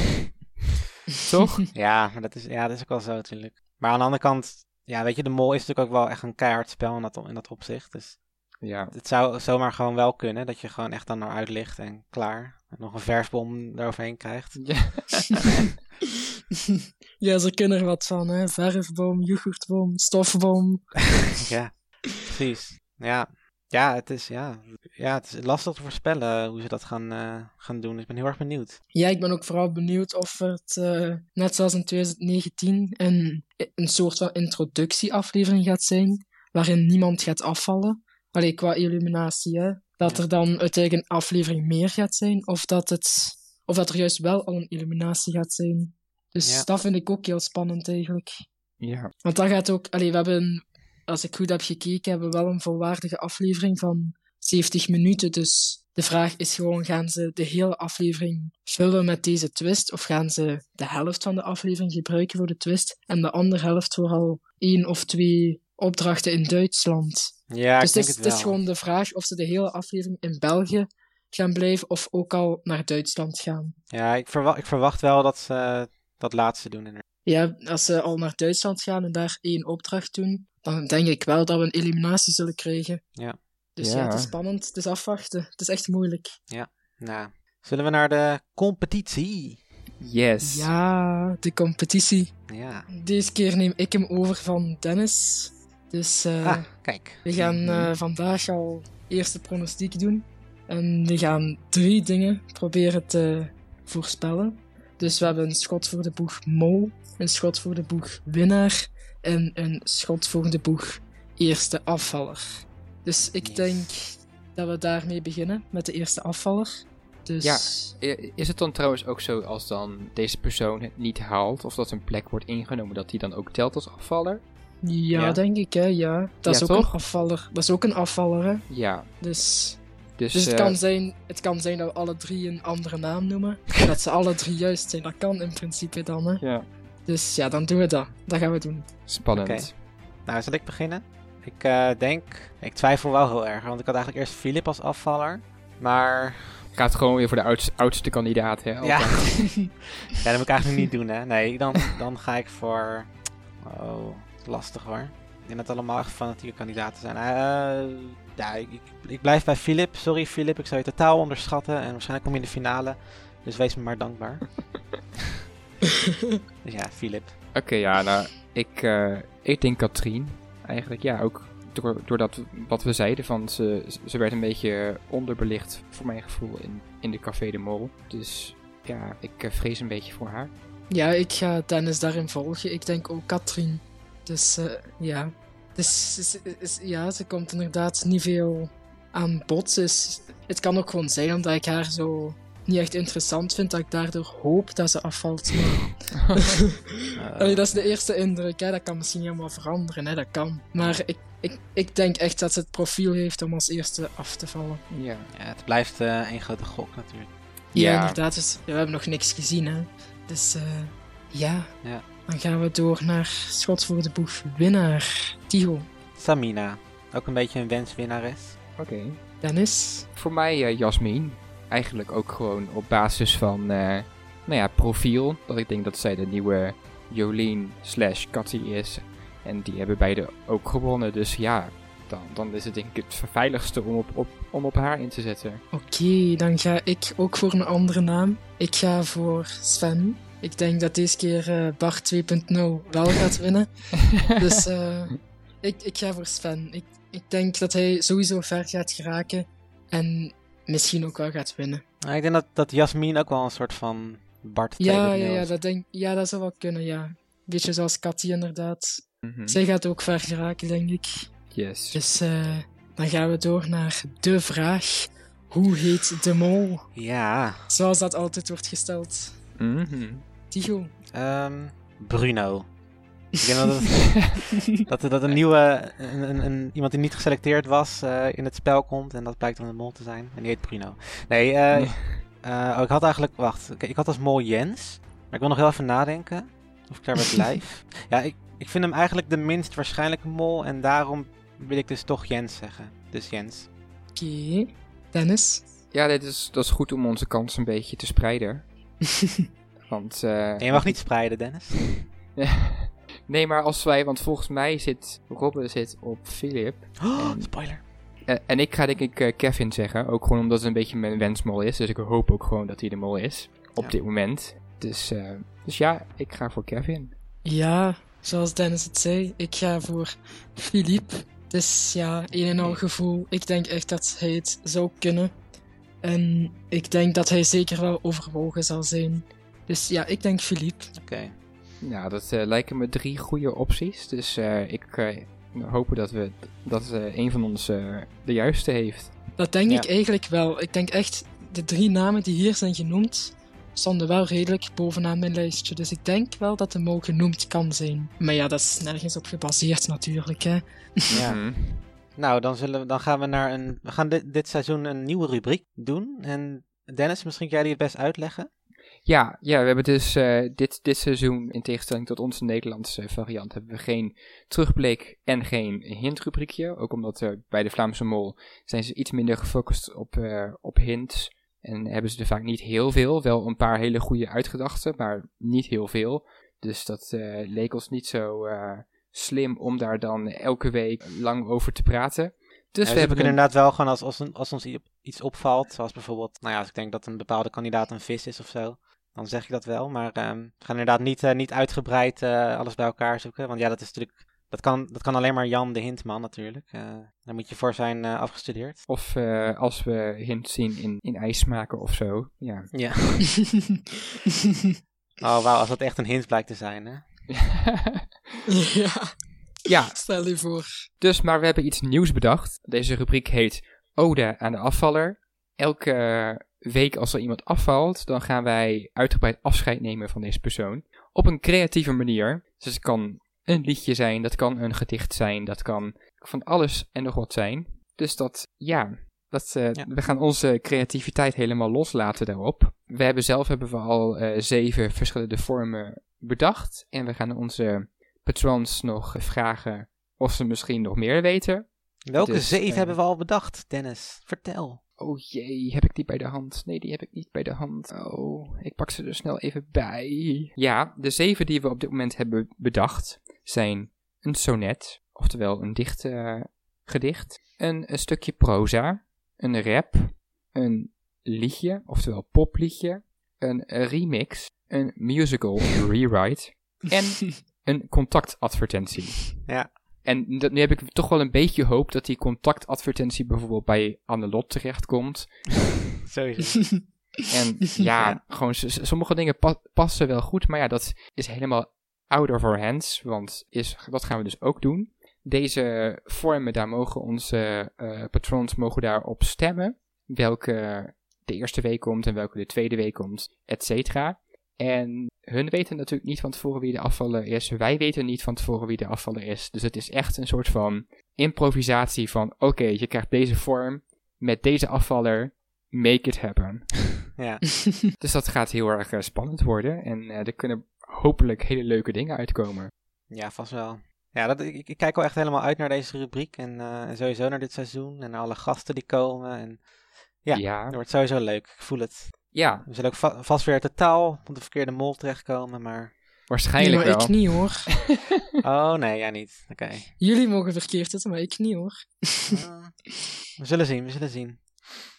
B: Toch?
A: Ja, maar dat is, ja, dat is ook wel zo natuurlijk. Maar aan de andere kant, ja, weet je, de mol is natuurlijk ook wel echt een keihard spel in dat, in dat opzicht. Dus
B: Ja.
A: het zou zomaar gewoon wel kunnen dat je gewoon echt dan eruit ligt en klaar. En nog een verfbom eroverheen krijgt.
B: ja.
C: ja, ze kunnen er wat van, hè. Verfboom, yoghurtboom, stofboom.
A: ja, precies. Ja. Ja, het is, ja. ja, het is lastig te voorspellen hoe ze dat gaan, uh, gaan doen. Dus ik ben heel erg benieuwd.
C: Ja, ik ben ook vooral benieuwd of het, uh, net zoals in 2019, een, een soort van introductieaflevering gaat zijn, waarin niemand gaat afvallen. Allee, qua illuminatie, hè. Dat
A: Ja.
C: er dan uiteindelijk een aflevering meer gaat zijn, of dat, het, of dat er juist wel al een illuminatie gaat zijn. Dus
A: Ja.
C: dat vind ik ook heel spannend eigenlijk.
B: ja.
C: Want dat gaat ook, allee, we hebben, als ik goed heb gekeken, hebben we wel een volwaardige aflevering van 70 minuten. Dus de vraag is gewoon, gaan ze de hele aflevering vullen met deze twist? Of gaan ze de helft van de aflevering gebruiken voor de twist en de andere helft voor al één of twee opdrachten in Duitsland?
A: Ja,
C: dus
A: ik denk
C: het is,
A: het
C: het is gewoon de vraag of ze de hele aflevering in België gaan blijven of ook al naar Duitsland gaan.
A: Ja, ik verwacht, ik verwacht wel dat ze dat laatste doen. inderdaad.
C: Ja, als ze al naar Duitsland gaan en daar één opdracht doen, dan denk ik wel dat we een eliminatie zullen krijgen.
A: Ja.
C: Dus ja,
B: Ja.
C: het is spannend, het is afwachten. Het is echt moeilijk.
A: Nou, zullen we naar de competitie?
B: Yes.
C: Ja, de competitie.
A: Ja.
C: Deze keer neem ik hem over van Dennis. Dus eh,
A: Ah, kijk.
C: we gaan
B: Mhm.
C: eh, vandaag al eerste pronostiek doen. En we gaan drie dingen proberen te voorspellen. Dus we hebben een schot voor de boeg mol, een schot voor de boeg winnaar en een schot voor de boeg eerste afvaller. Dus ik denk dat we daarmee beginnen met de eerste afvaller. Dus
B: Ja. Is het dan trouwens ook zo als dan deze persoon het niet haalt, of dat een plek wordt ingenomen, dat die dan ook telt als afvaller?
C: ja,
A: Ja.
C: denk ik hè, ja. Dat
B: Ja,
C: is ook
B: toch?
C: een afvaller. Dat is ook een afvaller hè.
B: Ja.
C: Dus
B: Dus,
C: Dus het
B: eh,
C: kan, zijn, het kan zijn dat we alle drie een andere naam noemen. En dat ze alle drie juist zijn. Dat kan in principe dan. Hè.
B: Ja.
C: Dus ja, dan doen we dat. Dat gaan we doen.
B: Spannend.
A: Oké. Nou, zal ik beginnen? Ik eh, denk, ik twijfel wel heel erg, want ik had eigenlijk eerst Filip als afvaller. Maar
B: Gaat gewoon weer voor de oudste, oudste kandidaat, hè?
A: ja, ja, dat moet ik eigenlijk niet doen, hè? Nee, dan, dan ga ik voor. Oh, lastig hoor. Ik denk dat het allemaal echt fanatieke kandidaten zijn. Eh, ja, ik, ik, ik blijf bij Filip. Sorry, Filip, ik zou je totaal onderschatten en waarschijnlijk kom je in de finale. Dus wees me maar dankbaar. dus ja, Filip.
B: Oké, ja, nou, ik, eh, ik denk Katrien. Eigenlijk, ja, ook door, door dat wat we zeiden, van ze, ze werd een beetje onderbelicht, voor mijn gevoel, in, in de Café de Mol. Dus ja, ik eh, vrees een beetje voor haar.
C: Ja, ik ga Dennis daarin volgen. Ik denk ook Katrien. Dus eh, ja. Dus is, is- ja, ze komt inderdaad niet veel aan bod. Dus het kan ook gewoon zijn omdat ik haar zo niet echt interessant vind, dat ik daardoor hoop dat ze afvalt.
A: Eh,
C: Allee, dat is de eerste indruk, hè. dat kan misschien helemaal veranderen, hè. dat kan. Maar ik, ik, ik denk echt dat ze het profiel heeft om als eerste af te vallen.
B: Ja.
A: ja, het blijft eh één grote gok natuurlijk.
C: Ja,
B: Ja.
C: inderdaad, dus, ja, we hebben nog niks gezien, hè. Dus eh, ja.
A: Ja.
C: dan gaan we door naar schot voor de boeg winnaar. Tigo,
A: Samina, ook een beetje een wenswinnares.
B: Oké.
C: Dennis.
B: Voor mij uh, Jasmin. Eigenlijk ook gewoon op basis van, uh, nou ja, profiel. Dat ik denk dat zij de nieuwe Jolien slash Cathy is. En die hebben beide ook gewonnen. Dus ja, dan, dan is het denk ik het veiligste om op, op, om op haar in te zetten.
C: Oké, dan ga ik ook voor een andere naam. Ik ga voor Sven. Ik denk dat deze keer uh, Bart 2.0 wel gaat winnen. dus uh, ik, ik ga voor Sven. Ik, ik denk dat hij sowieso ver gaat geraken. En misschien ook wel gaat winnen.
A: Nou, ik denk dat, dat Jasmin ook wel een soort van Bart 2.0
C: ja, ja, ja, dat denk, ja, dat zou wel kunnen, ja. Beetje zoals Cathy inderdaad. Mm -hmm. Zij gaat ook ver geraken, denk ik.
B: Yes.
C: Dus uh, dan gaan we door naar de vraag. Hoe heet de mol?
A: Ja.
C: Zoals dat altijd wordt gesteld.
B: Mm -hmm.
C: Tycho.
A: Um, Bruno. Ik denk dat, het, dat, dat een nieuwe, een, een, een, iemand die niet geselecteerd was uh, in het spel komt. En dat blijkt dan de mol te zijn. En die heet Bruno. Nee, uh, uh, oh, ik had eigenlijk, wacht. Ik had als mol Jens. Maar ik wil nog heel even nadenken. Of ik daarbij blijf. ja, ik, ik vind hem eigenlijk de minst waarschijnlijke mol. En daarom wil ik dus toch Jens zeggen. Dus Jens.
C: Oké. Okay. Dennis?
B: Ja, dit is, dat is goed om onze kans een beetje te spreiden. Want, uh,
A: en je mag niet spreiden, Dennis.
B: Nee, maar als wij, want volgens mij zit Robbe zit op Philip.
A: Oh, en, spoiler.
B: Uh, en ik ga denk ik uh, Kevin zeggen, ook gewoon omdat het een beetje mijn wensmol is. Dus ik hoop ook gewoon dat hij de mol is op ja. dit moment. Dus, dus ja, ik ga voor Kevin.
C: Ja, zoals Dennis het zei, ik ga voor Philippe. Dus ja, een en al gevoel. Ik denk echt dat hij het zou kunnen. En ik denk dat hij zeker wel overwogen zal zijn. Dus ja, ik denk Philippe.
A: Oké. Okay.
B: Ja, dat uh, lijken me drie goede opties. Dus uh, ik uh, hoop dat, we, dat een van ons de juiste heeft.
C: Dat denk ja. ik eigenlijk wel. Ik denk echt, de drie namen die hier zijn genoemd, stonden wel redelijk bovenaan mijn lijstje. Dus ik denk wel dat de mol genoemd kan zijn. Maar ja, dat is nergens op gebaseerd natuurlijk, hè.
A: Ja. nou, dan, zullen we, dan gaan we naar een... We gaan dit, dit seizoen een nieuwe rubriek doen. En Dennis, misschien kan jij die het best uitleggen?
B: Ja, ja, we hebben dus uh, dit, dit seizoen, in tegenstelling tot onze Nederlandse variant, hebben we geen terugblik en geen hintrubriekje. Ook omdat uh, bij de Vlaamse Mol zijn ze iets minder gefocust op, uh, op hints. En hebben ze er vaak niet heel veel. Wel een paar hele goede uitgedachten, maar niet heel veel. Dus dat leek ons niet zo slim om daar dan elke week lang over te praten. Dus
A: ja,
B: we hebben
A: een... inderdaad wel gewoon als, als, als ons iets opvalt, zoals bijvoorbeeld, nou ja, als ik denk dat een bepaalde kandidaat een vis is of zo, dan zeg ik dat wel. Maar um, we gaan inderdaad niet, uh, niet uitgebreid uh, alles bij elkaar zoeken, want ja, dat is natuurlijk, dat kan, dat kan alleen maar Jan de Hintman natuurlijk. Uh, daar moet je voor zijn afgestudeerd.
B: Of als we hints zien in, in ijs maken of zo, ja.
A: Ja. oh wauw, als dat echt een hint blijkt te zijn, hè.
C: ja.
B: Ja.
C: Stel je voor.
B: Dus, maar we hebben iets nieuws bedacht. Deze rubriek heet Ode aan de afvaller. Elke week als er iemand afvalt, dan gaan wij uitgebreid afscheid nemen van deze persoon. Op een creatieve manier. Dus het kan een liedje zijn, dat kan een gedicht zijn, dat kan van alles en nog wat zijn. Dus dat, ja, dat, uh, ja. we gaan onze creativiteit helemaal loslaten daarop. We hebben zelf hebben we al uh, zeven verschillende vormen bedacht. En we gaan onze patrons nog vragen of ze misschien nog meer weten.
A: Welke dus, zeven uh, hebben we al bedacht, Dennis? Vertel.
B: Oh jee, heb ik die bij de hand? Nee, die heb ik niet bij de hand. Oh, ik pak ze er snel even bij. Ja, de zeven die we op dit moment hebben bedacht zijn een sonnet, oftewel een dicht uh, gedicht, een, een stukje proza, een rap, een liedje, oftewel popliedje, een remix, een musical rewrite en een contactadvertentie.
A: Ja.
B: En dat, nu heb ik toch wel een beetje hoop dat die contactadvertentie bijvoorbeeld bij Annelot terechtkomt.
A: Sowieso.
B: En ja, ja. gewoon sommige dingen pa passen wel goed, maar ja, dat is helemaal out of our hands, want is, dat gaan we dus ook doen. Deze vormen, daar mogen onze uh, patrons mogen daarop stemmen. Welke de eerste week komt en welke de tweede week komt, et cetera. En hun weten natuurlijk niet van tevoren wie de afvaller is. Wij weten niet van tevoren wie de afvaller is. Dus het is echt een soort van improvisatie van... Oké, je krijgt deze vorm met deze afvaller. Make it happen.
A: Ja.
B: dus dat gaat heel erg uh, spannend worden. En uh, er kunnen hopelijk hele leuke dingen uitkomen.
A: Ja, vast wel. Ja, dat, ik, ik kijk wel echt helemaal uit naar deze rubriek. En uh, sowieso naar dit seizoen. En naar alle gasten die komen. En ja,
B: ja.
A: het wordt sowieso leuk. Ik voel het.
B: Ja,
A: We zullen ook va- vast weer totaal op de verkeerde mol terechtkomen, maar...
C: Nee,
B: waarschijnlijk
C: maar
B: wel.
C: ik niet hoor.
A: Oh, nee, jij niet. Oké.
C: Jullie mogen verkeerd zitten, maar ik niet hoor.
A: Eh, we zullen zien, we zullen zien.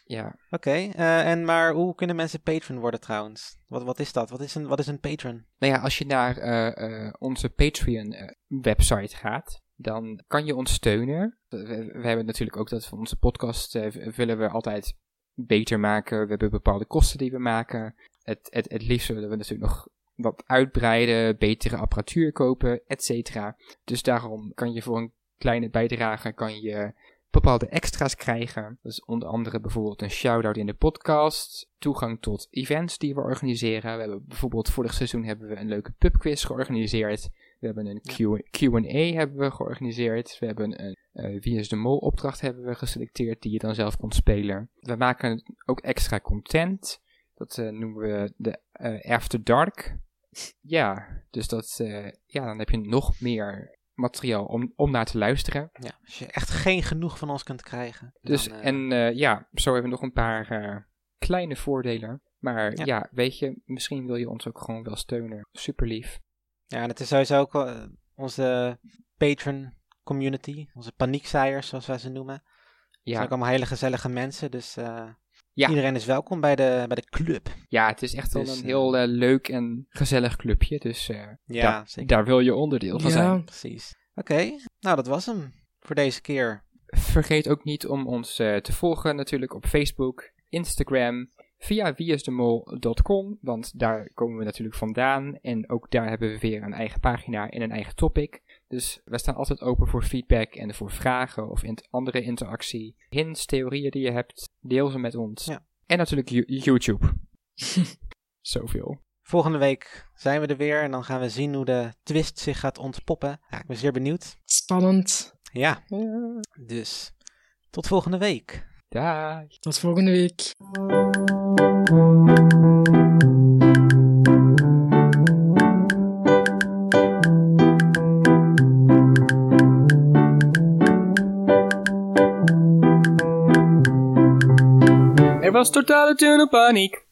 B: Ja,
A: Oké, eh, en maar hoe kunnen mensen patron worden trouwens? Wat, wat is dat? Wat is een, wat is een patron?
B: nou ja, als je naar eh, eh, onze Patreon-website gaat, dan kan je ons steunen. We, we hebben natuurlijk ook dat van onze podcast willen we altijd beter maken. We hebben bepaalde kosten die we maken. Het, het, het liefst willen we natuurlijk nog wat uitbreiden, betere apparatuur kopen, et cetera. Dus daarom kan je voor een kleine bijdrage kan je bepaalde extra's krijgen. Dus onder andere bijvoorbeeld een shout-out in de podcast, toegang tot events die we organiseren. We hebben bijvoorbeeld vorig seizoen hebben we een leuke pubquiz georganiseerd. We hebben een Q&A hebben we georganiseerd. We hebben een eh, Wie is de Mol opdracht hebben we geselecteerd die je dan zelf kon spelen. We maken ook extra content. Dat eh, noemen we de eh, After Dark. Ja, dus dat, ja, dan heb je nog meer materiaal om, om naar te luisteren.
A: Ja, als je echt geen genoeg van ons kunt krijgen.
B: Dus,
A: dan,
B: en ja, zo hebben we nog een paar kleine voordelen. Maar
A: Ja.
B: ja. weet je, misschien wil je ons ook gewoon wel steunen. Super lief.
A: Ja, en het is sowieso ook eh, onze patron community, onze paniekzaaiers zoals wij ze noemen. Het zijn
B: Ja,
A: ook allemaal hele gezellige mensen, dus eh,
B: Ja.
A: iedereen is welkom bij de, bij de club.
B: ja het is echt wel
A: Dus,
B: een
A: eh,
B: heel leuk en gezellig clubje. Dus eh,
A: Ja,
B: daar,
A: zeker.
B: daar wil je onderdeel van
C: Ja.
B: zijn.
A: Precies. Oké, nou dat was hem voor deze keer.
B: Vergeet ook niet om ons eh, te volgen natuurlijk op Facebook, Instagram, via wieisdemol.com, want daar komen we natuurlijk vandaan. En ook daar hebben we weer een eigen pagina en een eigen topic. Dus we staan altijd open voor feedback en voor vragen of in andere interactie. Hints, theorieën die je hebt, deel ze met ons.
A: Ja.
B: En natuurlijk Yo- YouTube. Zoveel.
A: Volgende week zijn we er weer en dan gaan we zien hoe de twist zich gaat ontpoppen. Ja, ik ben zeer benieuwd.
C: Spannend.
A: Ja, dus tot volgende week.
B: Daag.
C: Tot volgende week.
B: Er was totale paniek.